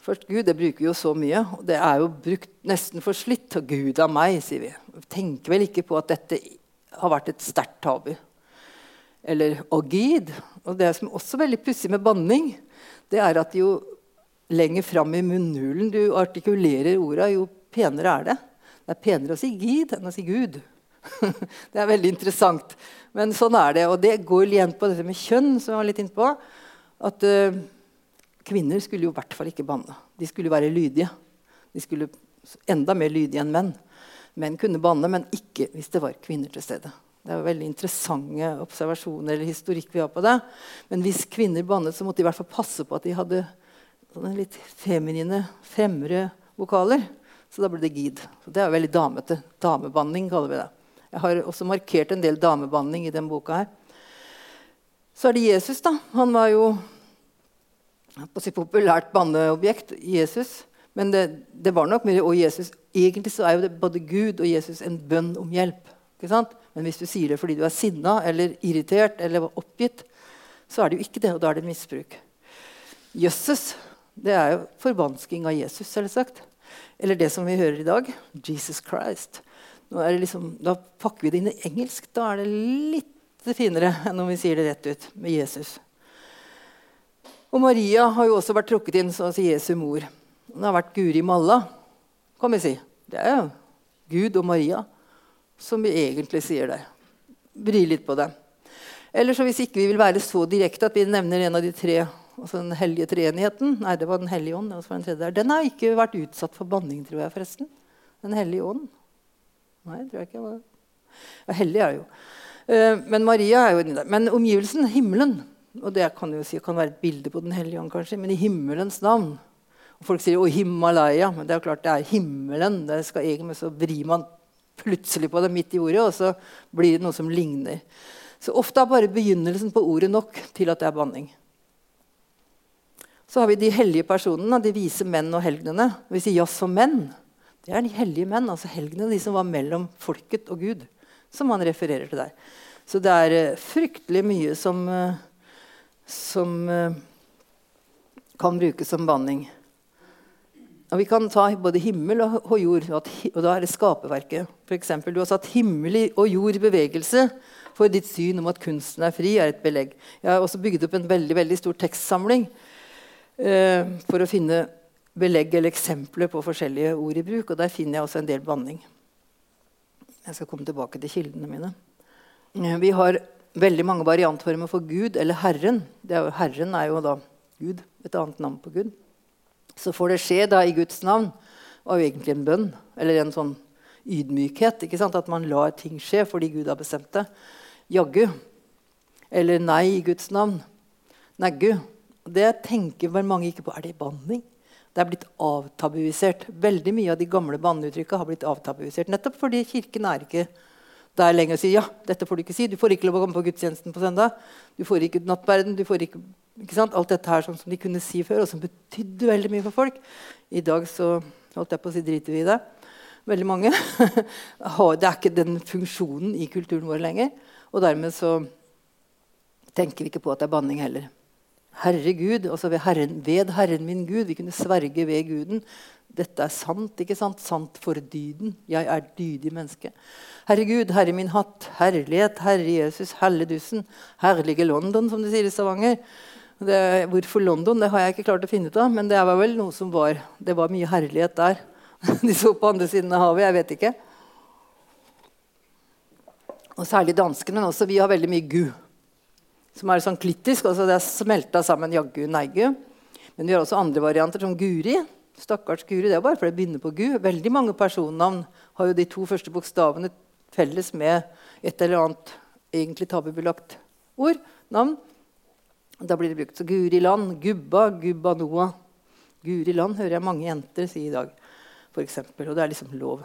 Først Gud, det bruker vi jo så mye. og Det er jo brukt nesten for slitt. Og Gud av meg, sier vi. vi. Tenker vel ikke på at dette har vært et sterkt tabu. Eller å Gud. Og det som også er veldig pussig med banning, det er at jo lenger fram i munnhulen du artikulerer orda, jo penere er det. Det er penere å si 'gid' enn å si 'Gud'. <laughs> det er veldig interessant. Men sånn er det. Og det går igjen på dette med kjønn, som jeg var litt innpå. At uh, kvinner skulle jo i hvert fall ikke banne. De skulle være lydige. De skulle enda mer lydige enn menn. Menn kunne banne, men ikke hvis det var kvinner til stede. Det er veldig interessante observasjoner eller historikk vi har på det. Men hvis kvinner bannet, så måtte de i hvert fall passe på at de hadde litt feminine, fremre vokaler. Så da ble det gid. Så det er veldig damete. Damebanning kaller vi det. Jeg har også markert en del damebanning i denne boka. her. Så er det Jesus. da. Han var jo på sitt populært banneobjekt. Jesus. Men det, det, var nok mye. og Jesus. Egentlig så er jo både Gud og Jesus en bønn om hjelp. ikke sant? Men hvis du sier det fordi du er sinna eller irritert eller oppgitt, så er det jo ikke det, og da er det misbruk. Jøsses, det er jo forvansking av Jesus, selvsagt. Eller det som vi hører i dag Jesus Christ. Liksom, da pakker vi det inn i engelsk. Da er det litt finere enn om vi sier det rett ut med Jesus. Og Maria har jo også vært trukket inn som Jesu mor. Hun har vært Guri Malla, kan vi si. Det er jo Gud og Maria som vi egentlig sier der. Vri litt på det. Eller så hvis ikke vi vil være så direkte at vi nevner en av de tre altså Den hellige treenigheten Nei, det var Den hellige ånd. Den, den har ikke vært utsatt for banning, tror jeg. forresten. Den hellige ånd. Nei, tror jeg ikke. Ja, hellig er jo. Uh, men Maria er jo der. Men omgivelsen, himmelen og Det kan jo si, kan være et bilde på Den hellige ånd, kanskje, men i himmelens navn. Og folk sier 'Å, Himalaya', men det er klart det er himmelen. Det skal egentlig, Så vrir man plutselig på det midt i ordet, og så blir det noe som ligner. Så ofte er bare begynnelsen på ordet nok til at det er banning. Så har vi de hellige personene, de vise menn og helgenene. Vi sier jazz for menn. Det er de hellige menn, altså helgene, de som var mellom folket og Gud. Som han refererer til der. Så det er uh, fryktelig mye som, uh, som uh, kan brukes som banning. Og Vi kan ta både himmel og, jord, og, da er det skaperverket. Du har satt himmel og jord i bevegelse for ditt syn om at kunsten er fri, er et belegg. Jeg har også bygd opp en veldig, veldig stor tekstsamling eh, for å finne belegg eller eksempler på forskjellige ord i bruk. Og der finner jeg også en del banning. Jeg skal komme tilbake til kildene mine. Eh, vi har veldig mange variantformer for Gud eller Herren. Er herren er jo da Gud, et annet navn på Gud. Så får det skje da i Guds navn. var jo egentlig en bønn eller en sånn ydmykhet. ikke sant? At man lar ting skje fordi Gud har bestemt det. Jaggu. Eller nei i Guds navn. Neggu. Det tenker vel mange ikke på. Er det banning? Det er blitt avtabuisert. Veldig mye av de gamle banneuttrykka har blitt avtabuisert. Nettopp fordi Kirken er ikke der lenger og sier ja, dette får du ikke si. Du får ikke lov å komme på gudstjenesten på søndag. Du får ikke nattverden. du får ikke, ikke sant? Alt dette her sånn som de kunne si før, og som betydde veldig mye for folk. I dag så holdt jeg på å si driter vi i det. Veldig mange. <laughs> det er ikke den funksjonen i kulturen vår lenger. Og dermed så tenker vi ikke på at det er banning heller. Herregud, altså ved Herren, ved Herren min Gud. Vi kunne sverge ved Guden. Dette er sant, ikke sant? Sant for dyden. Jeg er dydig menneske. Herregud, Herre min hatt, herlighet, Herre Jesus, helledussen, herlige London, som de sier i Stavanger. Det, hvorfor London, det har jeg ikke klart å finne ut av, men det var vel noe som var Det var mye herlighet der. <laughs> De så på andre siden av havet. Jeg vet ikke. Og særlig danskene. Også vi har veldig mye gu som er sånn klittisk. altså Det er smelta sammen jaggu neigu. Men vi har også andre varianter, som Guri. Stakkars Guri. Det er bare fordi det begynner på Gu. Veldig mange personnavn har jo de to første bokstavene felles med et eller annet egentlig tabubelagt ord. Navn. Da blir det brukt så Guri land, Gubba, Gubba Noah. Guri land hører jeg mange jenter si i dag, eksempel, Og det er liksom lov.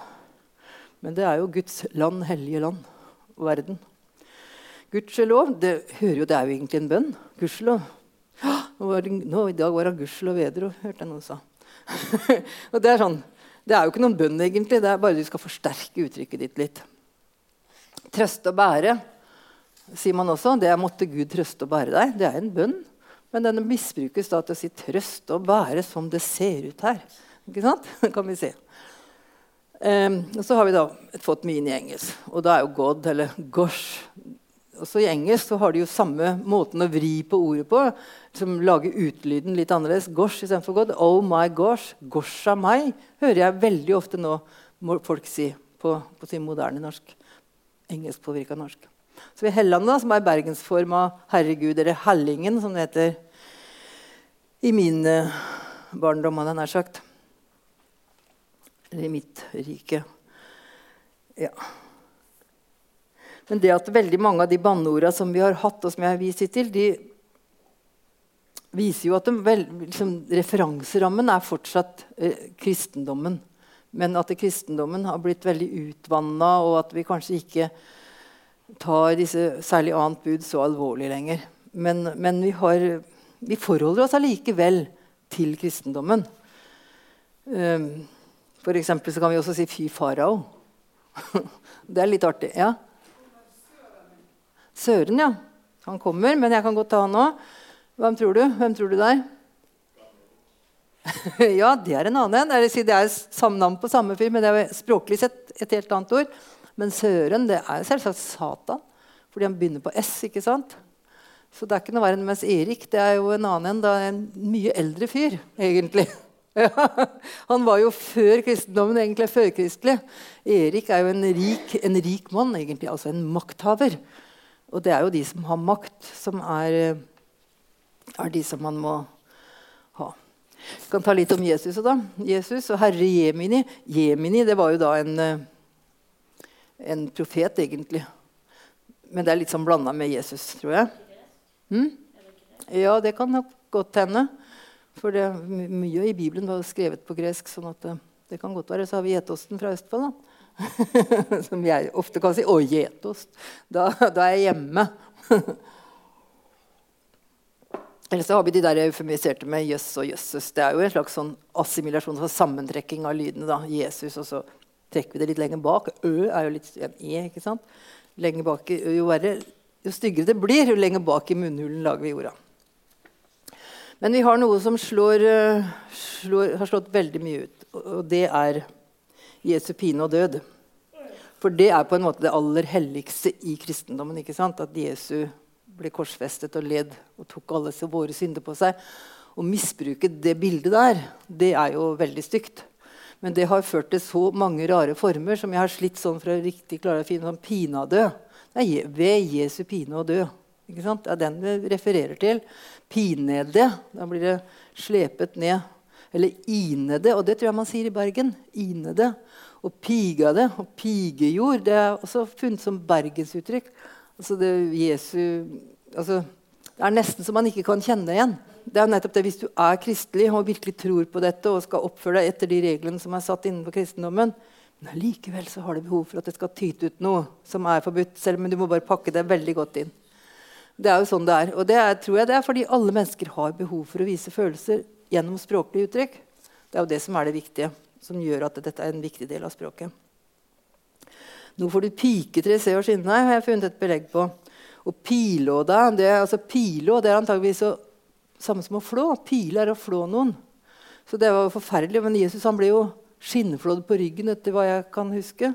Men det er jo Guds land, hellige land, verden. Gudskjelov. Det hører jo, det er jo egentlig en bønn. Gudskjelov. Nå, I dag var det gudskjelov vedro, hørte jeg noen sa. <laughs> og det er sånn Det er jo ikke noen bønn, egentlig. Det er bare du skal forsterke uttrykket ditt litt. Trøste og bære, sier man også. Det er 'måtte Gud trøste og bære deg'. Det er en bønn. Men den misbrukes da til å si 'trøste og bære som det ser ut her'. Ikke sant? <laughs> Det kan vi se. Um, og så har vi da fått mye inn i engelsk. Og da er jo 'God' eller 'gosh' også I engelsk så har de jo samme måten å vri på ordet på. Som lager utlyden litt annerledes. Gosh istedenfor God. Oh my gosh. Gosh av meg hører jeg veldig ofte nå folk si på, på sin moderne norsk. Engelskpåvirka norsk. Så vi har Helland, da, som er bergensform av Herregud, eller Hellingen, som det heter i min uh, barndom, hadde jeg nær sagt. Eller i mitt rike. Ja. Men det at veldig mange av de banneordene som vi har hatt, og som jeg har vist til, de viser jo at vel, liksom, referanserammen er fortsatt eh, kristendommen. Men at kristendommen har blitt veldig utvanna, og at vi kanskje ikke tar disse særlig annet bud så alvorlig lenger. Men, men vi, har, vi, forholder oss allikevel til kristendommen. Um, for eksempel så kan vi også si 'fy farao'. <laughs> det er litt artig. ja. Søren, ja. Han kommer, men jeg kan godt ta han òg. Hvem tror du? Hvem tror du det <laughs> ja, det er en annen en. Det er samme navn på samme fyr, men det er språklig sett et helt annet ord. Men Søren det er selvsagt Satan, fordi han begynner på S. ikke sant? Så det er ikke noe verre enn mens Erik det er jo en annen en, en mye eldre fyr, egentlig. <laughs> Ja, han var jo før kristendommen, egentlig førkristelig. Erik er jo en rik, rik mann, egentlig, altså en makthaver. Og det er jo de som har makt, som er, er de som man må ha. Vi kan ta litt om Jesus. Da. Jesus og herre Jemini. Jemini det var jo da en, en profet, egentlig. Men det er litt sånn blanda med Jesus, tror jeg. Hm? Ja, det kan nok godt hende. For det, mye i Bibelen var skrevet på gresk. sånn at det, det kan godt være. Så har vi gjettosten fra Østfold. da. <laughs> Som jeg ofte kan si. Og gjetost. Da, da, er jeg hjemme. <laughs> Eller så har vi de der eufemiserte med jøss og jøsses. Det er jo en slags sånn assimilasjon, for sammentrekking av lydene. da, Jesus, Og så trekker vi det litt lenger bak. Ø er jo litt en e. ikke sant? Lenger bak, jo, verre, jo styggere det blir, jo lenger bak i munnhulen lager vi jorda. Men vi har noe som slår, eh, slår, har slått veldig mye ut, og det er Jesu pine og død. For det er på en måte det aller helligste i kristendommen. ikke sant? At Jesu ble korsfestet og led og tok alle våre synder på seg. Å misbruke det bildet der, det er jo veldig stygt. Men det har ført til så mange rare former som jeg har slitt sånn for å riktig klare å finne sånn pinadø. Det er ved Jesu pine og død. Ikke sant? Det er den vi refererer til. Pinede. Da blir det slepet ned. Eller inede, og det tror jeg man sier i Bergen. Inede og piga det. Og pigejord det er også funnet som bergensuttrykk. Altså det, Jesu, altså, det er nesten så man ikke kan kjenne igjen. Det er nettopp det Hvis du er kristelig og virkelig tror på dette og skal oppføre deg etter de reglene som er satt innenfor kristendommen, men likevel så har du behov for at det skal tyte ut noe som er forbudt. selv om du må bare pakke det veldig godt inn. Det er jo sånn det er. Og det er, tror jeg det er fordi alle mennesker har behov for å vise følelser gjennom språklige uttrykk. Det er jo det som er det viktige som gjør at dette er en viktig del av språket. Nå får du piketre, se og skinne, har jeg funnet et belegg på. Og pilåda det, altså Pilå det er antageligvis så, samme som å flå. Pile er å flå noen. Så det var forferdelig. Men Jesus han ble jo skinnflådd på ryggen, etter hva jeg kan huske.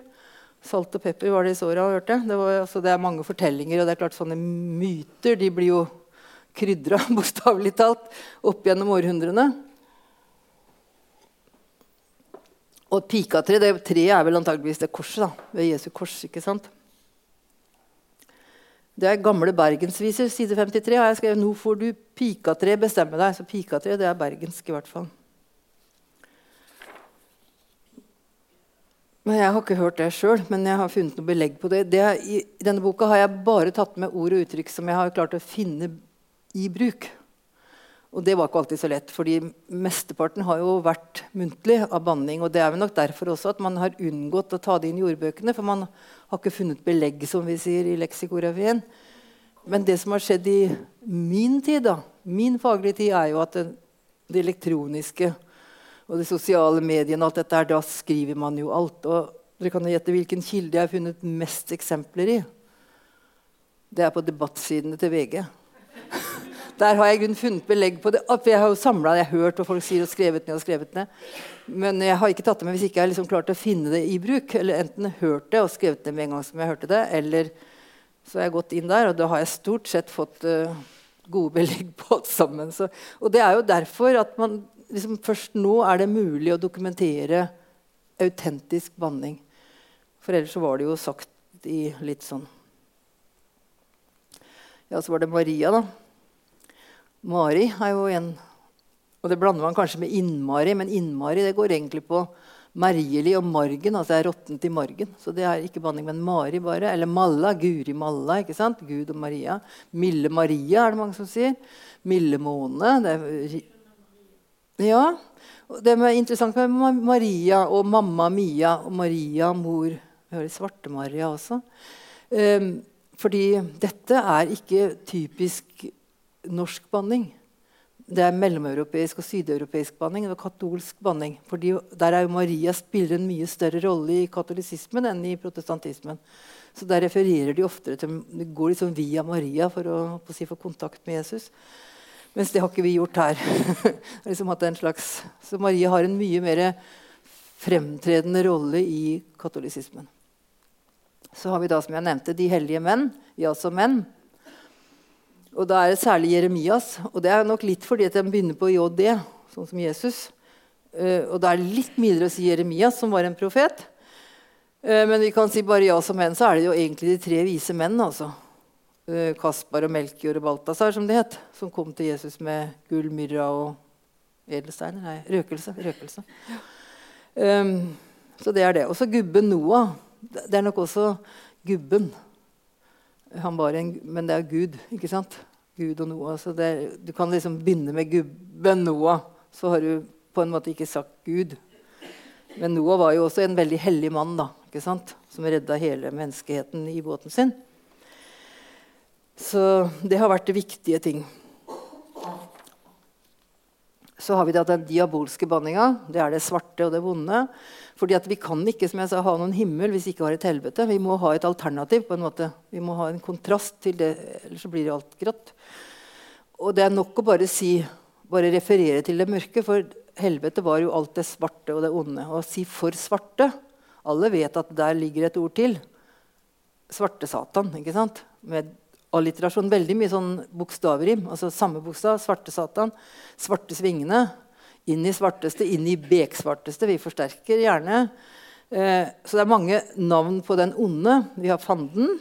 Salt og pepper var det i såra. hørte det, var, altså, det er mange fortellinger, og det er klart sånne myter de blir jo krydra, <laughs> bokstavelig talt, opp gjennom århundrene. Og pikatre, det treet er vel antageligvis det korset da, ved Jesu kors. ikke sant? Det er gamle bergensviser, side 53. Og jeg skrev 'Nå får du pikatre bestemme deg'. Så pikatre det er bergensk i hvert fall. Men Jeg har ikke hørt det sjøl, men jeg har funnet noe belegg på det. det I denne boka har jeg bare tatt med ord og uttrykk som jeg har klart å finne i bruk. Og det var ikke alltid så lett, fordi mesteparten har jo vært muntlig av banning. Og det er vel nok derfor også at man har unngått å ta det inn i jordbøkene. For man har ikke funnet belegg, som vi sier i leksikografien. Men det som har skjedd i min tid, da, min faglige tid, er jo at det, det elektroniske og de sosiale mediene, alt dette her, da skriver man jo alt. Og dere kan jo gjette hvilken kilde jeg har funnet mest eksempler i. Det er på debattsidene til VG. Der har jeg funnet belegg på det. Jeg har jo samlet, jeg har hørt hva folk sier og skrevet ned. og skrevet ned. Men jeg har ikke tatt det med hvis ikke jeg har liksom klart å finne det i bruk. Eller enten hørt det og skrevet det med en gang som jeg hørte det, eller så har jeg gått inn der, og da har jeg stort sett fått uh, gode belegg <laughs> på alt sammen. Så, og det er jo derfor at man liksom, først nå er det mulig å dokumentere autentisk banning. For ellers så var det jo sagt i litt sånn Ja, så var det Maria, da. Mari er jo en Og det blander man kanskje med innmari, men innmari det går egentlig på Marieli og margen. altså det er råttent i margen. Så det er ikke banning, men Mari bare. Eller Malla. Guri Malla. ikke sant? Gud og Maria. Milde Maria er det mange som sier. Milde Måne. Det er, ja. Det er interessant med Maria og mamma Mia og Maria, mor Vi har litt Svarte-Maria også. Um, fordi dette er ikke typisk norsk banning. Det er mellomeuropeisk og sydeuropeisk banning. Det er katolsk banning. Fordi der er jo Maria spiller en mye større rolle i katolisismen enn i protestantismen. Så der refererer de oftere til Det går liksom via Maria for å, å si, få kontakt med Jesus. Mens det har ikke vi gjort her. <laughs> liksom slags, så Maria har en mye mer fremtredende rolle i katolisismen. Så har vi da, som jeg nevnte, de hellige menn. Ja, som menn. Og da er det særlig Jeremias. Og det er nok litt fordi at de begynner på JD, sånn som Jesus. Uh, og da er det litt mildere å si Jeremias, som var en profet. Uh, men vi kan si bare ja som hen, så er det jo egentlig de tre vise menn. altså. Uh, Kaspar og Melchior og Balthazar, som det het. Som kom til Jesus med gull, myrra og edelsteiner. Nei, røkelse. røkelse. Um, så det er det. Og så gubben Noah. Det er nok også gubben. En, men det er Gud, ikke sant? Gud og Noah. Så det, du kan liksom begynne med gubben Noah, så har du på en måte ikke sagt Gud. Men Noah var jo også en veldig hellig mann da, ikke sant? som redda hele menneskeheten i båten sin. Så det har vært viktige ting. Så har vi da den diabolske banninga. Det er det svarte og det vonde. Fordi Vi kan ikke som jeg sa, ha noen himmel hvis vi ikke har et helvete. Vi må ha et alternativ. på en måte. Vi må ha en kontrast til det, ellers så blir det alt grått. Og det er nok å bare si, bare referere til det mørke, for helvete var jo alt det svarte og det onde. Å si 'for svarte' Alle vet at der ligger et ord til. Svarte-Satan. ikke sant? Med alliterasjon. Veldig mye sånn bokstavrim. Altså samme bokstav. Svarte-Satan. Svarte svingene inn i svarteste, inn i beksvarteste. Vi forsterker gjerne. Eh, så det er mange navn på den onde. Vi har fanden,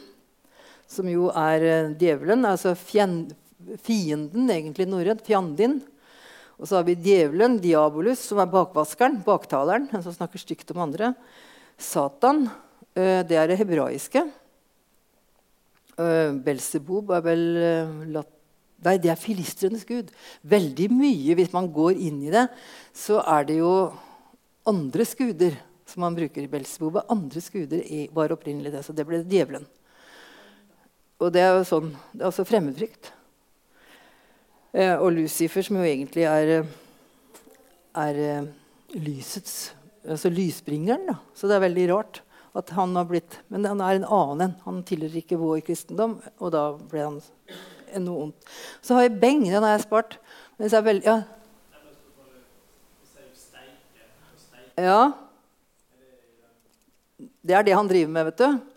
som jo er eh, djevelen. Altså fienden, egentlig norrønt. Fjandin. Og så har vi djevelen, diabolus, som er bakvaskeren, baktaleren. Som snakker stygt om andre. Satan, eh, det er det hebraiske. Eh, Belsebub er vel eh, Nei, det er filistrenes gud. Veldig mye, hvis man går inn i det, så er det jo andres guder som man bruker i Belzebub. Andres guder var opprinnelig det, så det ble djevelen. Og det er jo sånn, det er altså fremmedfrykt. Eh, og Lucifer, som jo egentlig er, er lysets Altså lysbringeren. Da. Så det er veldig rart at han har blitt Men han er en annen en. Han tilhører ikke vår kristendom, og da ble han noe ondt. Så har jeg beng. Den har jeg spart. Men jeg veldig, ja. ja. Det er det han driver med, vet du.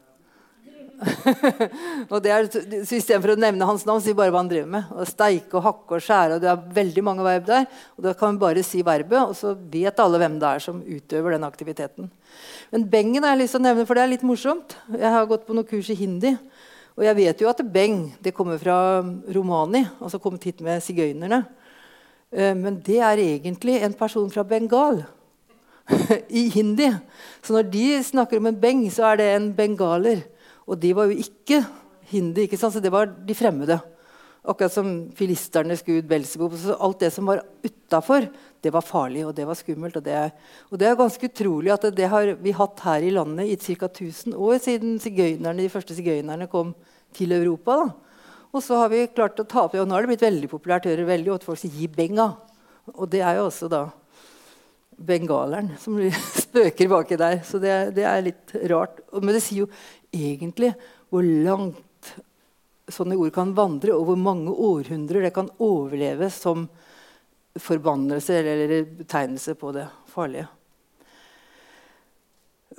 <laughs> og det er, så Istedenfor å nevne hans navn, si bare hva han driver med. Og steike og hakke og skjære. og Det er veldig mange verb der. og Da kan vi bare si verbet, og så vet alle hvem det er som utøver den aktiviteten. Men bengen har jeg lyst til å nevne, for det er litt morsomt. Jeg har gått på noen kurs i hindi. Og jeg vet jo at beng det kommer fra romani, altså kommet hit med sigøynerne. Eh, men det er egentlig en person fra Bengal <laughs> i hindi. Så når de snakker om en beng, så er det en bengaler. Og de var jo ikke hindi, ikke sant? så det var de fremmede. Akkurat som filisternes gud Belsebub. Så alt det som var utafor, det var farlig og det var skummelt. Og det, og det er ganske utrolig at det har vi hatt her i landet i ca. 1000 år siden de første sigøynerne kom til Europa. Da. Og så har vi klart å ta opp og nå har det blitt veldig populært å høre veldig at folk sier 'gi benga'. Og det er jo også da bengaleren som <laughs> spøker baki der. Så det, det er litt rart. Men det sier jo egentlig hvor langt sånne ord kan vandre, og hvor mange århundrer det kan overleve som forbannelse eller, betegnelse på det farlige.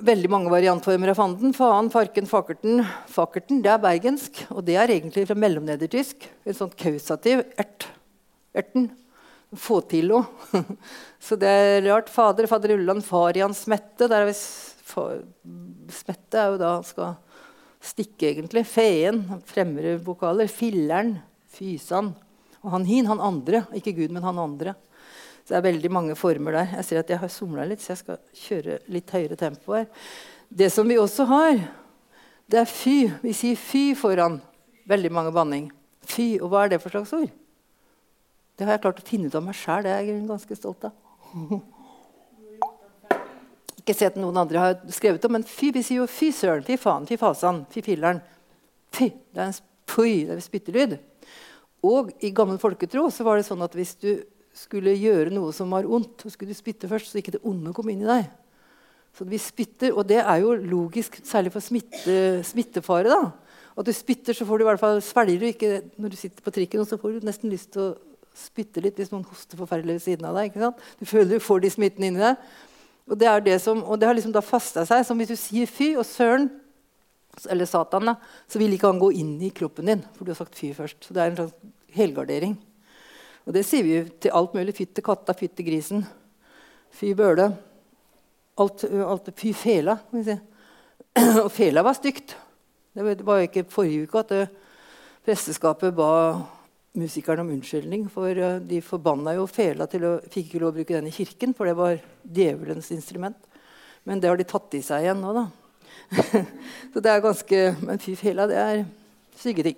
Veldig mange variantformer av fanden. Faen, farken, fakerten. Fakerten det er bergensk, og det er egentlig fra mellomnedertysk. En sånn kausativ ert. Erten. Fåtilo. <laughs> Så det er rart. Fader, faderullan, farian, smette. Der er vi smette er jo da skal stikke, egentlig. Feen, fremre vokaler. Filleren, fysan. Og han hin, han andre. Ikke Gud, men han andre. Så det er veldig mange former der. Jeg ser at jeg har somla litt, så jeg skal kjøre litt høyere tempo her. Det som vi også har, det er fy. Vi sier fy foran veldig mange banning. Fy. Og hva er det for slags ord? Det har jeg klart å finne ut av meg sjæl. Det er jeg ganske stolt av. <laughs> Ikke sett noen andre har skrevet om, men fy. Vi sier jo fy søren, fy faen, fy fasan, fy filleren. Fy. Det er en fy, det er spyttelyd. Og i gammel folketro så var det sånn at hvis du skulle gjøre noe som var ondt, så skulle du spytte først, så ikke det onde kom inn i deg. Så vi spytter, Og det er jo logisk, særlig for smitte, smittefare. da. At du spytter, så får du i hvert fall svelger du ikke når du sitter på trikken, og så får du nesten lyst til å spytte litt hvis noen hoster forferdelig ved siden av deg. ikke sant? Du føler du får de smittene inni deg. Og det, det, som, og det har liksom da fasta seg. Som hvis du sier fy og søren, eller Satan, da, så vil ikke han gå inn i kroppen din. For du har sagt fy først. Så det er en slags helgardering. Og det sier vi til alt mulig. Fy til katta, fy til grisen. Fy bøle. Alt, alt, fy fela. si. <clears throat> Og fela var stygt. Det var ikke forrige uke at presteskapet ba musikerne om unnskyldning. For uh, de forbanna jo fela til å fikk ikke lov å bruke den i kirken, for det var djevelens instrument. Men det har de tatt i seg igjen nå, da. <laughs> Så det er ganske Men fy fela, det er stygge ting.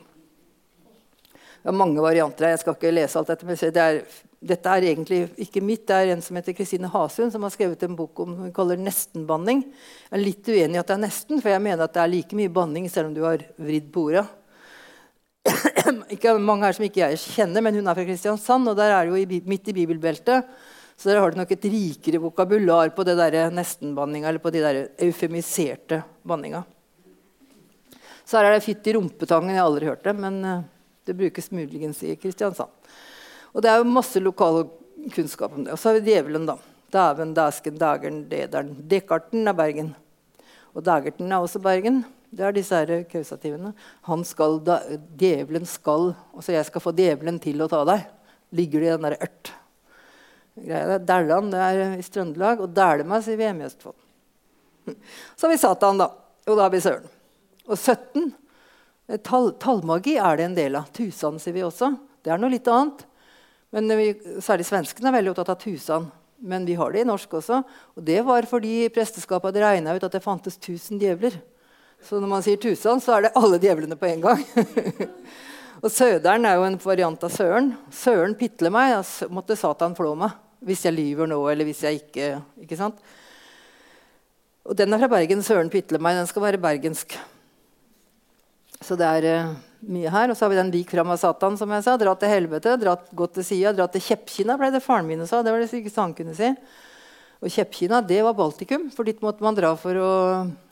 Det er mange varianter her. Jeg skal ikke lese alt dette. men det er, dette er egentlig ikke mitt. Det er en som heter Kristine Hasund, som har skrevet en bok om hun kaller nestenbanning. Jeg er litt uenig i at det er nesten, for jeg mener at det er like mye banning selv om du har vridd på orda. <coughs> ikke mange her som ikke jeg kjenner, men hun er fra Kristiansand, og der er det jo midt i bibelbeltet. Så dere har nok et rikere vokabular på det der nestenbanninga, eller på de der eufemiserte banninga. Så her er det 'fytt i rumpetangen'. Jeg har aldri hørt det. men... Uh, det brukes muligens i Kristiansand. Og det er jo masse lokal kunnskap om det. Og så har vi djevelen, da. Dæven, dæsken, dægeren, dederen. Dekarten er Bergen. Og dægerten er også Bergen. Det er disse her kausativene. Han skal, da, djevelen skal Altså, jeg skal få djevelen til å ta deg. Ligger det i den derre ørt. Dælan det er i Trøndelag, og Dælema sier <laughs> vi hjemme i Østfold. Så har vi Satan, da. Og da har vi Søren. Og 17 Eh, tall, tallmagi er det en del av. Tusan sier vi også. Det er noe litt annet. Men vi, Særlig svenskene er veldig opptatt av tusan. Men vi har det i norsk også. Og det var fordi presteskapet hadde regna ut at det fantes 1000 djevler. Så når man sier tusan, så er det alle djevlene på en gang. <laughs> og Søderen er jo en variant av søren. Søren pitler meg. Da måtte Satan flå meg. Hvis jeg lyver nå, eller hvis jeg ikke Ikke sant? Og den er fra Bergen. Søren pitler meg. Den skal være bergensk. Så det er uh, mye her. Og så har vi den vik fram av Satan, som jeg sa. Dra til helvete, dra gå til sida, dra til Kjeppkina, ble det faren min sa. Det var det sykeste han kunne si. Og Kjeppkina, det var Baltikum, for dit måtte man dra for å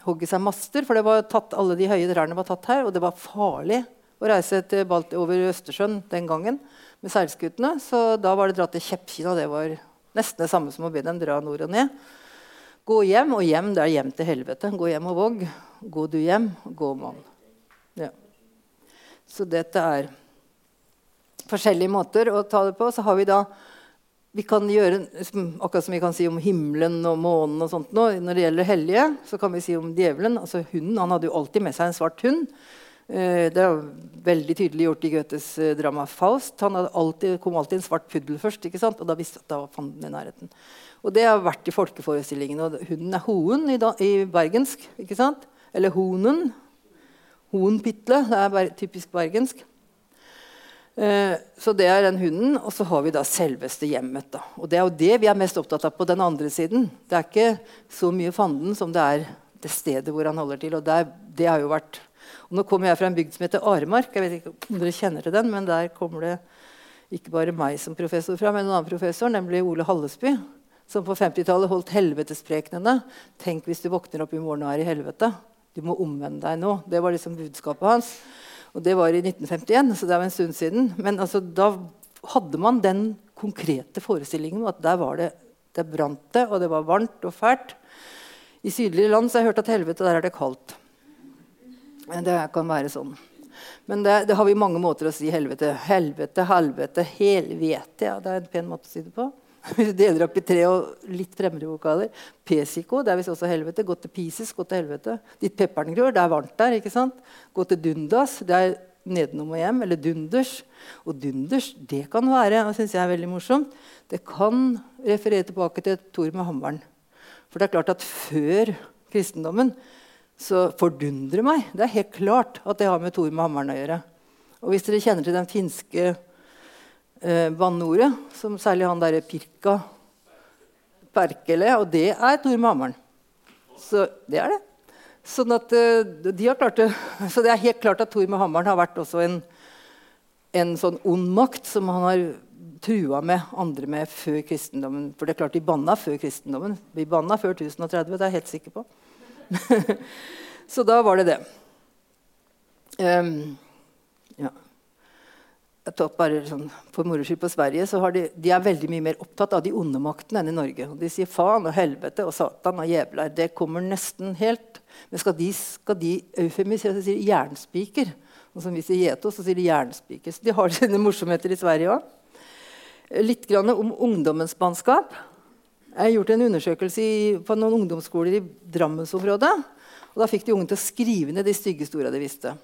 hogge seg master. For tatt, alle de høye trærne var tatt her, og det var farlig å reise Balt over Østersjøen den gangen med seilskutene. Så da var det dra til Kjeppkina. Det var nesten det samme som å be dem dra nord og ned. Gå hjem, og hjem det er hjem til helvete. Gå hjem og våg. Gå du hjem, gå mann. Ja. Så dette er forskjellige måter å ta det på. Så har vi da vi kan gjøre, Akkurat som vi kan si om himmelen og månen og sånt nå, når det gjelder hellige, så kan vi si om djevelen. altså Hunden han hadde jo alltid med seg en svart hund. Eh, det er veldig tydelig gjort i Goethes eh, drama 'Faust'. Han alltid, kom alltid en svart puddel først, ikke sant? og da visste da fant den i nærheten. Og det har vært i folkeforestillingene. og Hunden er hoen i, da, i bergensk. ikke sant? Eller honen Hornpitle. Det er typisk bergensk. Eh, så det er den hunden. Og så har vi da selveste hjemmet. Da. Og det er jo det vi er mest opptatt av på den andre siden. Det er ikke så mye fanden som det er det stedet hvor han holder til. Og der, det har jo vært og Nå kommer jeg fra en bygd som heter Aremark. Jeg vet ikke om dere kjenner til den, men Der kommer det ikke bare meg som professor fra, men en annen professor, nemlig Ole Hallesby. som på 50-tallet holdt helvetesprekenene. Tenk hvis du våkner opp i morgen og er i helvete. Du må omvende deg nå. Det var liksom budskapet hans. Og det var i 1951, så det er en stund siden. Men altså, da hadde man den konkrete forestillingen at der var det det brant det, og det var varmt og fælt. I sydlige land så har jeg hørt at helvete, der er det kaldt. Det kan være sånn. Men det, det, har vi mange måter å si helvete. Helvete, helvete, helvete. Ja, det er en pen måte å si det på. <laughs> Vi deler opp i tre og litt fremmede vokaler. Pesiko, det er visst også helvete. Gå til Pises, gå til helvete. Ditt peppergrør, det er varmt der. ikke sant? Gå til Dundas, det er nedenom og hjem. Eller Dunders. Og Dunders, det kan være og synes jeg er veldig morsomt, det kan referere tilbake til Tor med hammeren. For det er klart at før kristendommen så fordundrer meg. Det er helt klart at det har med Tor med hammeren å gjøre. Og hvis dere kjenner til den finske eh, banneordet, som særlig han derre Pirka Perkele, og det er Tor Mammeren. Så det er det. Sånn at, eh, de har klart det. <laughs> Så det er helt klart at Tor med hammeren har vært også en, en sånn ond makt som han har trua med andre med før kristendommen. For det er klart de banna før kristendommen. Vi banna før 1030, det er jeg helt sikker på. <laughs> så da var det det. Um, ja. Tar bare sånn, For moro skyld på Sverige så de, de er veldig mye mer opptatt av de onde maktene enn i Norge. Og de sier faen og helvete og satan og jævler. Det kommer nesten helt. Men skal de, skal de eufemisere, så sier de jernspiker. Og som vi sier gjeto, så sier de jernspiker. Så de har <laughs> sine morsomheter i Sverige òg. Litt om ungdommens bannskap. Jeg har gjort en undersøkelse i, på noen ungdomsskoler i Drammensområdet. Og da fikk de unge til å skrive ned de styggeste orda de visste.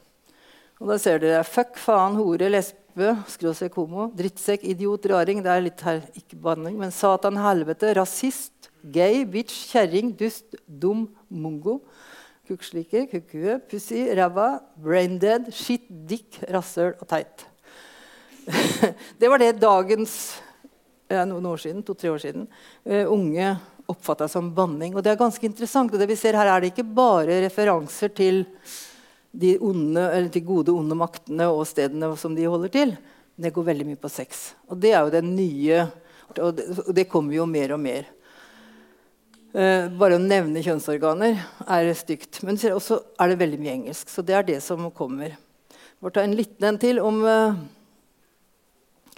Og da ser dere fuck, faen, hore, lesbe, skråstrek homo, drittsekk, idiot, raring. Det er litt her, ikke banning, men satan, helvete, rasist, gay, bitch, kjerring, dust, dum, mongo. Kukksliker, kukkue, pussy, ræva, braindead, shit, dick, rasshøl og teit. <laughs> det var det dagens ja, noen år siden, to-tre år siden, uh, unge oppfatta som banning. Og det er ganske interessant. og det vi ser her er det ikke bare referanser til de, onde, de gode, onde maktene og stedene som de holder til. Men det går veldig mye på sex. Og det er jo den nye Og det, og det kommer jo mer og mer. Eh, bare å nevne kjønnsorganer er stygt. Men også er det veldig mye engelsk. Så det er det som kommer. Bare ta en liten en til om eh,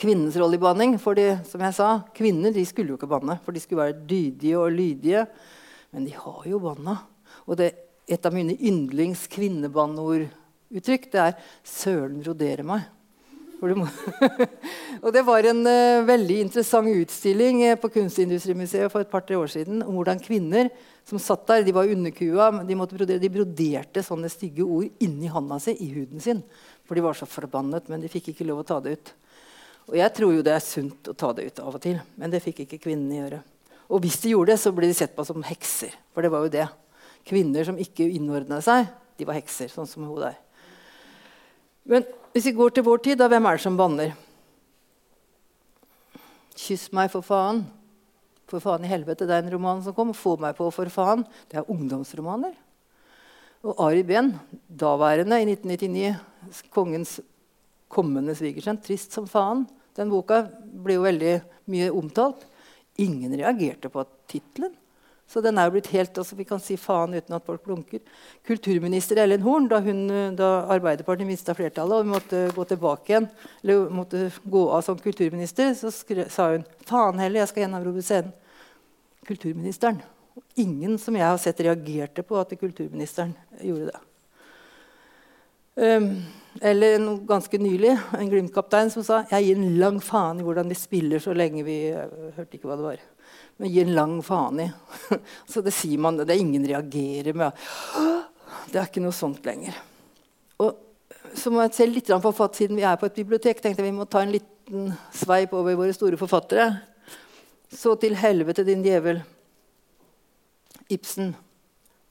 kvinnens rolle i banning. For de, som jeg sa, kvinner de skulle jo ikke banne, for de skulle være dydige og lydige. Men de har jo banna. Og det, et av mine yndlings kvinnebanneorduttrykk det er 'Søren brodere meg'. <laughs> og det var en uh, veldig interessant utstilling uh, på Kunstindustrimuseet for et par-tre år siden om hvordan kvinner som satt der, de var underkua, de, brodere, de broderte sånne stygge ord inni handa si, i huden sin. For de var så forbannet, men de fikk ikke lov å ta det ut. Og jeg tror jo det er sunt å ta det ut av og til, men det fikk ikke kvinnene gjøre. Og hvis de gjorde det, så ble de sett på som hekser. For det var jo det. Kvinner som ikke innordna seg, de var hekser, sånn som hun der. Men hvis vi går til vår tid, da, hvem er det som banner? Kyss meg, for faen. For faen i helvete, det er en roman som kom. Få meg på, for faen. Det er ungdomsromaner. Og Ari Behn, daværende i 1999 kongens kommende svigersønn. Trist som faen. Den boka ble jo veldig mye omtalt. Ingen reagerte på tittelen. Så den er jo blitt helt, altså Vi kan si faen uten at folk blunker. Kulturminister Ellen Horn, da, hun, da Arbeiderpartiet mista flertallet og måtte gå tilbake igjen, eller måtte gå av som kulturminister, så sa hun faen heller, jeg skal gjennombrobe scenen. Kulturministeren. Ingen som jeg har sett, reagerte på at kulturministeren gjorde det. Um, eller noe ganske nylig en Glimt-kaptein som sa jeg gir en lang faen i hvordan vi spiller så lenge vi uh, hørte ikke hva det var. Men gir en lang faen i. <laughs> så det sier man. Det er ingen reagerer med. Det er ikke noe sånt lenger. Og så må jeg se litt på fatt, Siden vi er på et bibliotek, tenkte jeg vi må ta en liten sveip over våre store forfattere. Så til helvete, din djevel. Ibsen.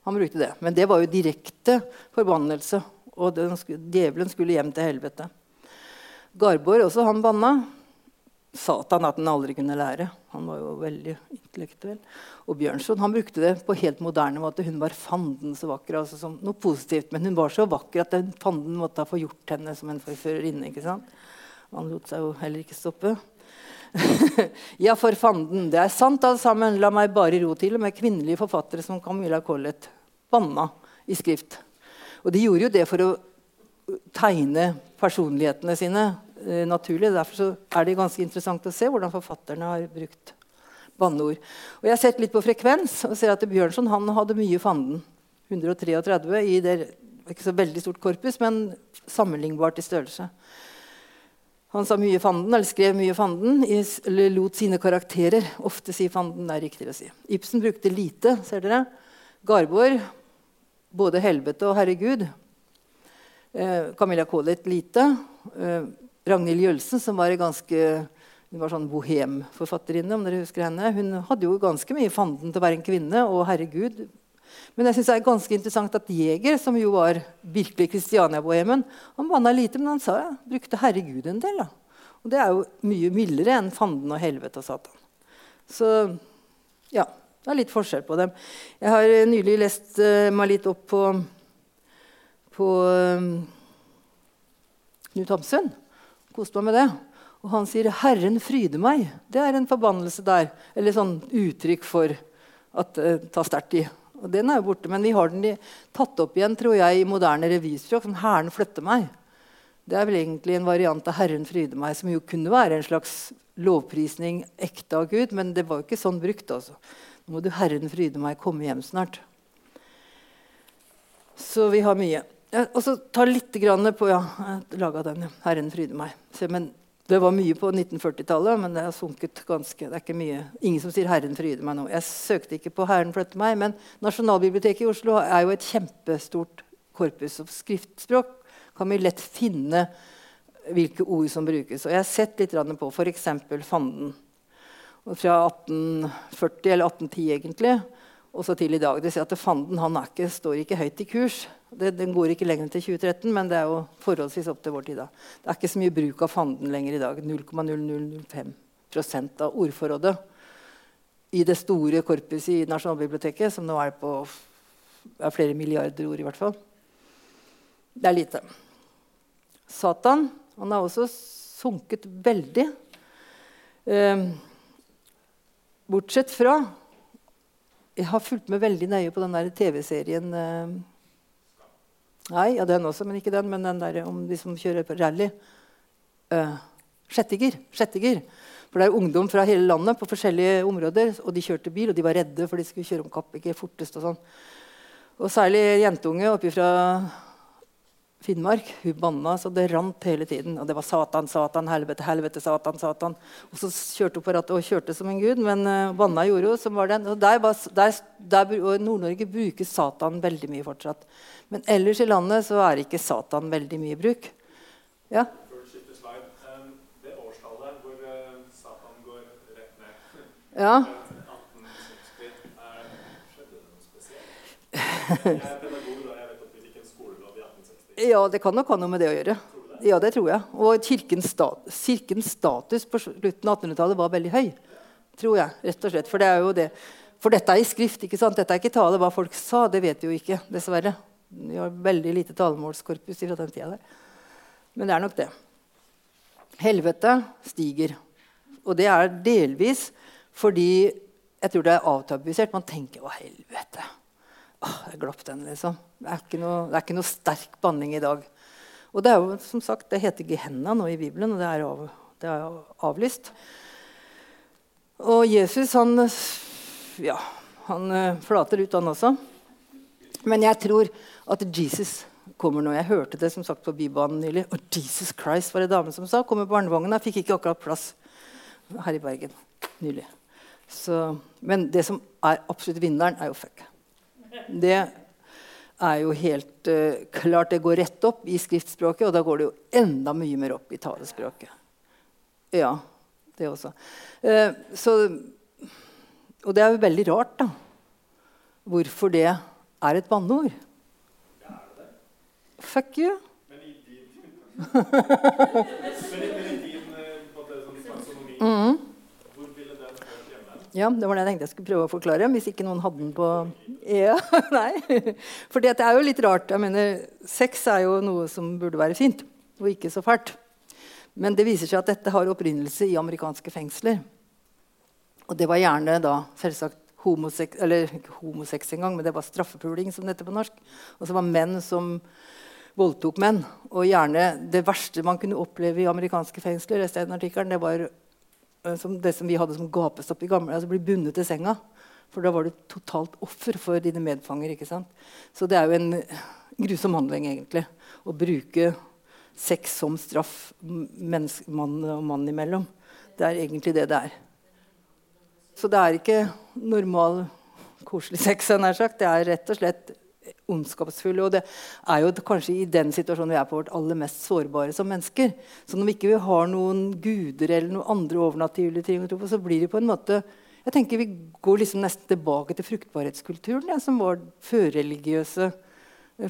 Han brukte det. Men det var jo direkte forbannelse og skulle, djevelen skulle hjem til helvete. Garborg også han banna. Satan at han aldri kunne lære. Han var jo veldig intellektuell. Og Bjørnson han brukte det på helt moderne måte. Hun var fanden så vakker. altså som noe positivt, Men hun var så vakker at den fanden måtte ha forgjort henne som en forførerinne. ikke sant? Han lot seg jo heller ikke stoppe. <laughs> ja, for fanden. Det er sant alt sammen. La meg bare ro til med kvinnelige forfattere som Camilla Collett banna i skrift. Og de gjorde jo det for å tegne personlighetene sine eh, naturlig. Derfor er det ganske interessant å se hvordan forfatterne har brukt banneord. Og jeg har sett litt på frekvens og ser at Bjørnson hadde mye fanden. 133 i det ikke så veldig stort korpus, men sammenlignbart i størrelse. Han sa mye fanden, eller skrev mye fanden, eller lot sine karakterer ofte si fanden. det er riktig å si. Ibsen brukte lite. ser dere. Garborg både helvete og herregud. Eh, Camilla Collett lite. Eh, Ragnhild Jølsen, som var ganske var sånn bohemforfatterinne, om dere husker henne. Hun hadde jo ganske mye fanden til å være en kvinne. Og herregud, men jeg synes det er ganske interessant at Jeger, som jo var virkelig Kristiania-bohemen, han banna lite, men han sa ja, brukte 'herregud' en del. Da. Og det er jo mye mildere enn fanden og helvete og Satan. Så ja, det er litt forskjell på dem. Jeg har nylig lest uh, meg litt opp på, på um, Knut Hamsun. Koste meg med det. Og han sier 'Herren fryde meg'. Det er en forbannelse der. Eller sånn uttrykk for at uh, ta sterkt i. Og den er jo borte, Men vi har den tatt opp igjen tror jeg, i moderne revyspråk. Sånn 'Herren flytter meg'. Det er vel egentlig en variant av 'Herren fryde meg', som jo kunne være en slags lovprisning ekte av Gud, men det var jo ikke sånn brukt. altså. Nå må du 'Herren fryde meg, komme hjem snart'. Så vi har mye. Og så ta litt på Ja, jeg laga den. 'Herren fryde meg'. Så, men det var mye på 1940-tallet, men det har sunket ganske. Det er ikke mye. Ingen som sier 'Herren fryde meg' nå. Jeg søkte ikke på 'Herren flytte meg', men Nasjonalbiblioteket i Oslo er jo et kjempestort korpus. Og skriftspråk kan vi lett finne hvilke ord som brukes. Og jeg har sett litt på f.eks. fanden. Fra 1840, eller 1810 egentlig, og så til i dag. Det sier at Fanden han ikke, står ikke høyt i kurs. Det, den går ikke lenger enn til 2013, men det er jo forholdsvis opp til vår tid. da. Det er ikke så mye bruk av fanden lenger i dag. 0,0005% av ordforrådet i det store korpuset i Nasjonalbiblioteket, som nå er på er flere milliarder ord i hvert fall. Det er lite. Satan han har også sunket veldig. Eh, bortsett fra Jeg har fulgt med veldig nøye på den TV-serien eh, Nei, ja, den også, men ikke den. Men den der om de som kjører på rally. Uh, Sjettiger. Sjettiger. For det er ungdom fra hele landet på forskjellige områder. Og de kjørte bil, og de var redde for de skulle kjøre om kapp. ikke fortest Og sånn. Og særlig jentunge oppi fra Finnmark. Hun banna så det rant hele tiden. Og det var Satan, Satan, helvete, helvete, Satan, Satan. Og så kjørte hun på rattet og kjørte som en gud, men uh, banna gjorde hun. som var den. Og der, der, der Nord-Norge bruker Satan veldig mye fortsatt. Men ellers i landet så er ikke Satan veldig mye i bruk. Ja? Det årstallet hvor eh, Satan går rett ned, ja. 1860, skjedde det noe spesielt? <laughs> Jeg er pedagog, da. Jeg vet at vi fikk en skolelov i 1860. Ja, det kan nok ha noe med det å gjøre. Ja, det tror jeg. Og kirkens, stat kirkens status på slutten av 1800-tallet var veldig høy. Tror jeg, rett og slett. For, det det. For dette er i skrift. ikke sant? Dette er ikke tale hva folk sa. Det vet vi jo ikke, dessverre. Vi har veldig lite talemålskorpus fra den tida der. Men det er nok det. Helvete stiger. Og det er delvis fordi jeg tror det er avtabusert. Man tenker 'Å, helvete'. Jeg glapp den, liksom. Det er, noe, er ikke noe sterk banning i dag. Og det er jo, som sagt, det heter Gehenna nå i Bibelen, og det er, av, det er avlyst. Og Jesus, han, ja, han eh, flater ut, han også. Men jeg tror at Jesus kommer nå. Jeg hørte det som sagt på Bybanen nylig. Og Jesus Christ var det dame som sa. Kommer barnevogna. Fikk ikke akkurat plass her i Bergen nylig. Så, men det som er absolutt vinneren, er jo fuck. Det er jo helt uh, klart Det går rett opp i skriftspråket, og da går det jo enda mye mer opp i talespråket. Ja, det også. Uh, så, og det er jo veldig rart, da. Hvorfor det er et banneord. Fuck you. Men i din, <laughs> men i din sånn taksonomi, mm. hvor ville den hørt hjemme? Ja, Det var det jeg tenkte jeg skulle prøve å forklare. Hvis ikke noen hadde den på Ja, <laughs> nei. For det er jo litt rart. Jeg mener, Sex er jo noe som burde være fint, og ikke så fælt. Men det viser seg at dette har opprinnelse i amerikanske fengsler. Og det var gjerne da selvsagt homosex, eller ikke homosex engang, men det var straffepuling, som det heter på norsk. Og så var menn som voldtok menn. Og gjerne det verste man kunne oppleve i amerikanske fengsler, det var som det som vi hadde som gapestopp i gamle altså bli bundet til senga. For da var du totalt offer for dine medfanger. ikke sant? Så det er jo en grusom handling, egentlig. Å bruke sex som straff mann og mann imellom. Det er egentlig det det er. Så det er ikke normal, koselig sex. Det er rett og slett ondskapsfull. Og det er jo kanskje i den situasjonen vi er på vårt aller mest sårbare som mennesker. Så når vi ikke har noen guder eller noen andre overnaturlige ting, så blir det på en måte jeg tenker Vi går liksom nesten tilbake til fruktbarhetskulturen, ja, som var førreligiøse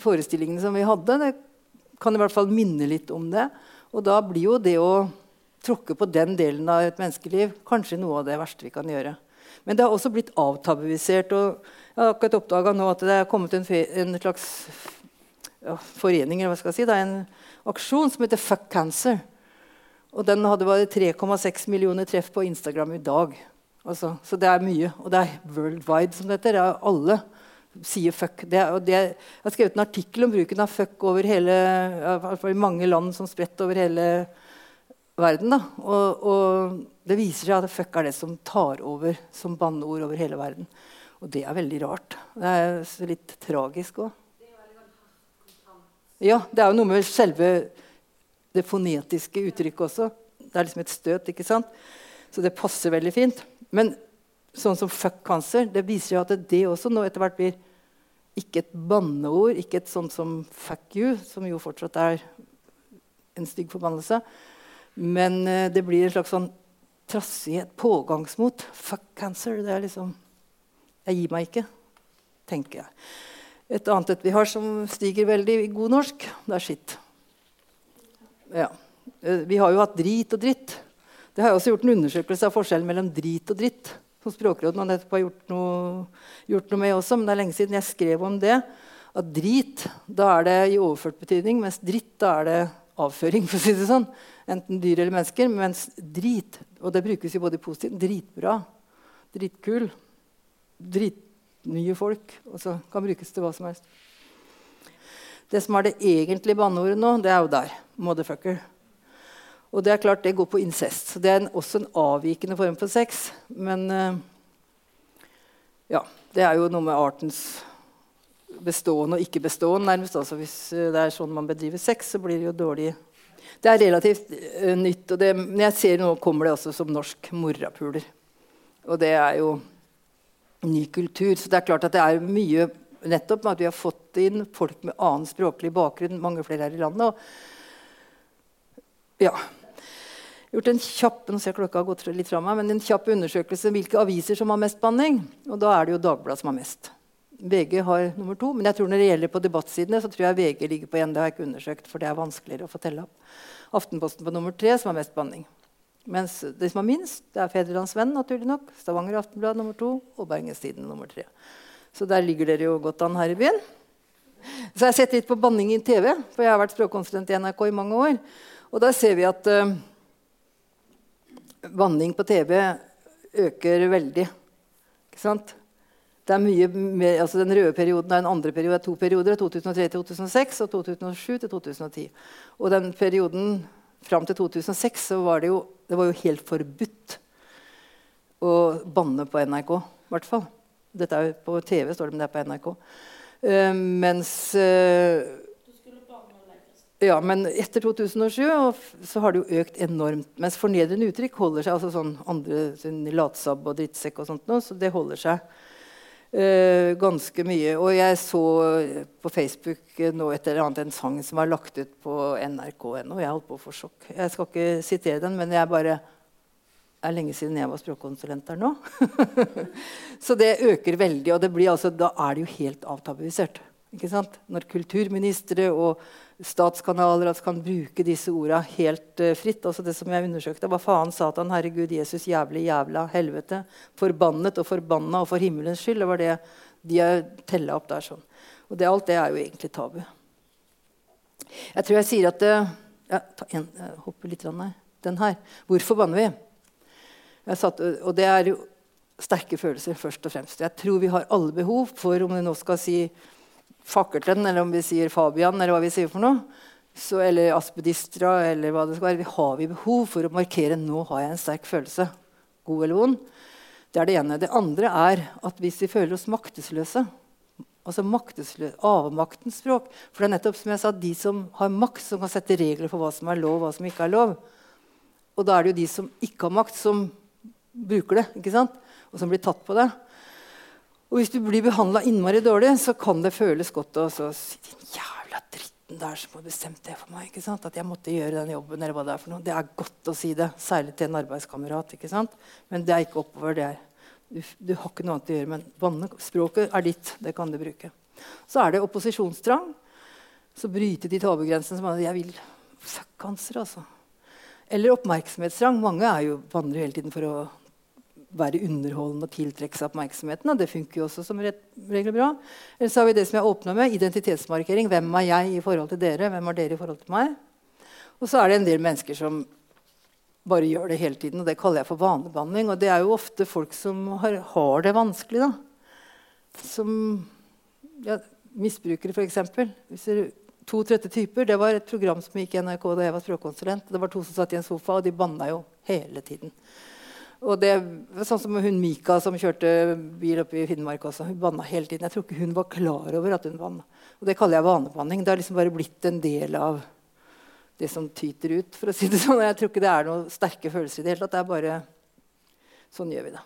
forestillingene som vi hadde. Det kan i hvert fall minne litt om det. Og da blir jo det å tråkke på den delen av et menneskeliv kanskje noe av det verste vi kan gjøre. Men det har også blitt avtabuisert. og Jeg har akkurat oppdaga at det er kommet en, en slags ja, forening eller hva skal jeg si, det er en aksjon som heter Fuck Cancer. Og den hadde bare 3,6 millioner treff på Instagram i dag. Altså, så det er mye. Og det er worldwide, som det heter. Det er alle sier fuck. Det, det, jeg har skrevet en artikkel om bruken av fuck over hele, i mange land som spredt over hele. Og, og, det viser seg at fuck er det som tar over som banneord over hele verden. Og det er veldig rart. Det er litt tragisk òg. Ja, det er jo noe med selve det fonetiske uttrykket også. Det er liksom et støt, ikke sant? Så det passer veldig fint. Men sånn som fuck cancer, det viser jo at det også nå etter hvert blir ikke et banneord, ikke et sånt som fuck you, som jo fortsatt er en stygg forbannelse. Men uh, det blir en slags sånn trassighet, pågangsmot. Fuck cancer. Det er liksom Jeg gir meg ikke, tenker jeg. Et annet et vi har som stiger veldig i god norsk, det er skitt. Ja. Uh, vi har jo hatt drit og dritt. Det har jeg også gjort en undersøkelse av forskjellen mellom drit og dritt som Språkrådet har nettopp gjort noe, gjort noe, med også. Men det er lenge siden jeg skrev om det. At drit, da er det i overført betydning, mens dritt, da er det avføring. for å si det sånn. Enten dyr eller mennesker. Mens drit, og det brukes jo både positivt Dritbra, dritkul, Dritnye folk. Og så kan brukes til hva som helst. Det som er det egentlige banneordet nå, det er jo der. Motherfucker. Og det er klart det går på incest. Det er en, også en avvikende form for sex. Men uh, ja, det er jo noe med artens bestående og ikke-bestående. nærmest. Altså, hvis uh, det er sånn man bedriver sex, så blir det jo dårlig Det er relativt uh, nytt. Og det, men jeg ser nå kommer det også som norsk morapuler. Og det er jo ny kultur. Så det er klart at det er mye nettopp med at vi har fått inn folk med annen språklig bakgrunn, mange flere her i landet. Og, ja, gjort en kjapp nå ser klokka har gått litt fra meg, men en kjapp undersøkelse om hvilke aviser som har mest banning. Og da er det jo Dagbladet som har mest. VG har nummer to. Men jeg tror når det gjelder på debattsidene, så tror jeg VG ligger på én. Det har jeg ikke undersøkt, for det er vanskeligere å få telle opp. Aftenposten på nummer tre, som har mest banning. Mens det som har minst, det er Fedrelandsvennen, naturlig nok. Stavanger Aftenblad nummer to og Bergenstiden nummer tre. Så der ligger dere jo godt an her i byen. Så jeg har sett litt på banning i TV, for jeg har vært språkkonsulent i NRK i mange år. Og der ser vi at uh, banning på TV øker veldig. Ikke sant? Det er mye mer, altså Den røde perioden er en andre periode, er to perioder. 2003-2006 og 2007-2010. Og den perioden fram til 2006 så var det jo, det var jo helt forbudt å banne på NRK. I hvert fall. Dette er jo på TV, står det, men det er på NRK. Uh, mens uh, ja, men etter 2007 så har det jo økt enormt. Mens fornedrende uttrykk holder seg. altså sånn andre sånn Latsabb og drittsekk og sånt noe, så det holder seg uh, ganske mye. Og jeg så på Facebook nå et eller annet en sang som var lagt ut på nrk.no. Jeg holdt på å få sjokk. Jeg skal ikke sitere den, men jeg bare det er lenge siden jeg var språkkonsulent der nå. <laughs> så det øker veldig. Og blir, altså, da er det jo helt avtabuisert. Når kulturministre og statskanaler altså kan bruke disse orda helt uh, fritt. Altså det som jeg undersøkte, var faen, Satan, Herregud, Jesus, jævlig, jævla, helvete. Forbannet og forbanna og for himmelens skyld. Det var det de tella opp der. sånn. Og det, alt det er jo egentlig tabu. Jeg tror jeg sier at det, ja, ta en, jeg hopper litt her. Den her. Hvorfor banner vi? Satt, og det er jo sterke følelser, først og fremst. Jeg tror vi har alle behov for, om vi nå skal si Fakkelten, eller om vi sier Fabian, eller hva vi sier for noe, så, eller Aspedistra, eller hva det skal være, har vi behov for å markere nå har jeg en sterk følelse. God eller vond. Det er det ene. Det andre er at hvis vi føler oss maktesløse altså maktesløs, Avmaktens språk. For det er nettopp som jeg sa, de som har makt, som kan sette regler for hva som er lov, hva som ikke er lov. Og da er det jo de som ikke har makt, som bruker det. ikke sant? Og som blir tatt på det. Og hvis du blir behandla innmari dårlig, så kan det føles godt å si din jævla dritten der som har bestemt det for meg. ikke sant? At jeg måtte gjøre den jobben. eller hva Det er for noe. Det er godt å si det, særlig til en arbeidskamerat. Men det er ikke oppover. det er du, du, har ikke noe annet å gjøre, men vanne, språket er ditt. Det kan du bruke. Så er det opposisjonstrang. Så bryte de tabugrensene som er Jeg vil Fuck cancer, altså. Eller oppmerksomhetstrang. Mange er jo, vandrer hele tiden for å være underholdende og tiltrekke seg oppmerksomheten. Og det funker jo også som regel bra. Eller så har vi det som jeg åpna med, identitetsmarkering. Hvem er jeg i forhold til dere? Hvem er dere i forhold til meg? Og så er det en del mennesker som bare gjør det hele tiden. og Det kaller jeg for vanebehandling. Og det er jo ofte folk som har, har det vanskelig. da. Som ja, misbrukere, f.eks. To trøtte typer. Det var et program som gikk i NRK da jeg var språkkonsulent. Det var to som satt i en sofa, og de banna jo hele tiden. Og det sånn som hun Mika som kjørte bil oppe i Finnmark også. Hun banna hele tiden. Jeg tror ikke hun var klar over at hun banna. Og det kaller jeg vanebanning. Det har liksom bare blitt en del av det som tyter ut. for å si det sånn. Jeg tror ikke det er noen sterke følelser i det hele tatt. Det er bare Sånn gjør vi det.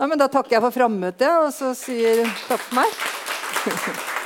Nei, men da takker jeg for frammøtet, og så sier takk for meg. <laughs>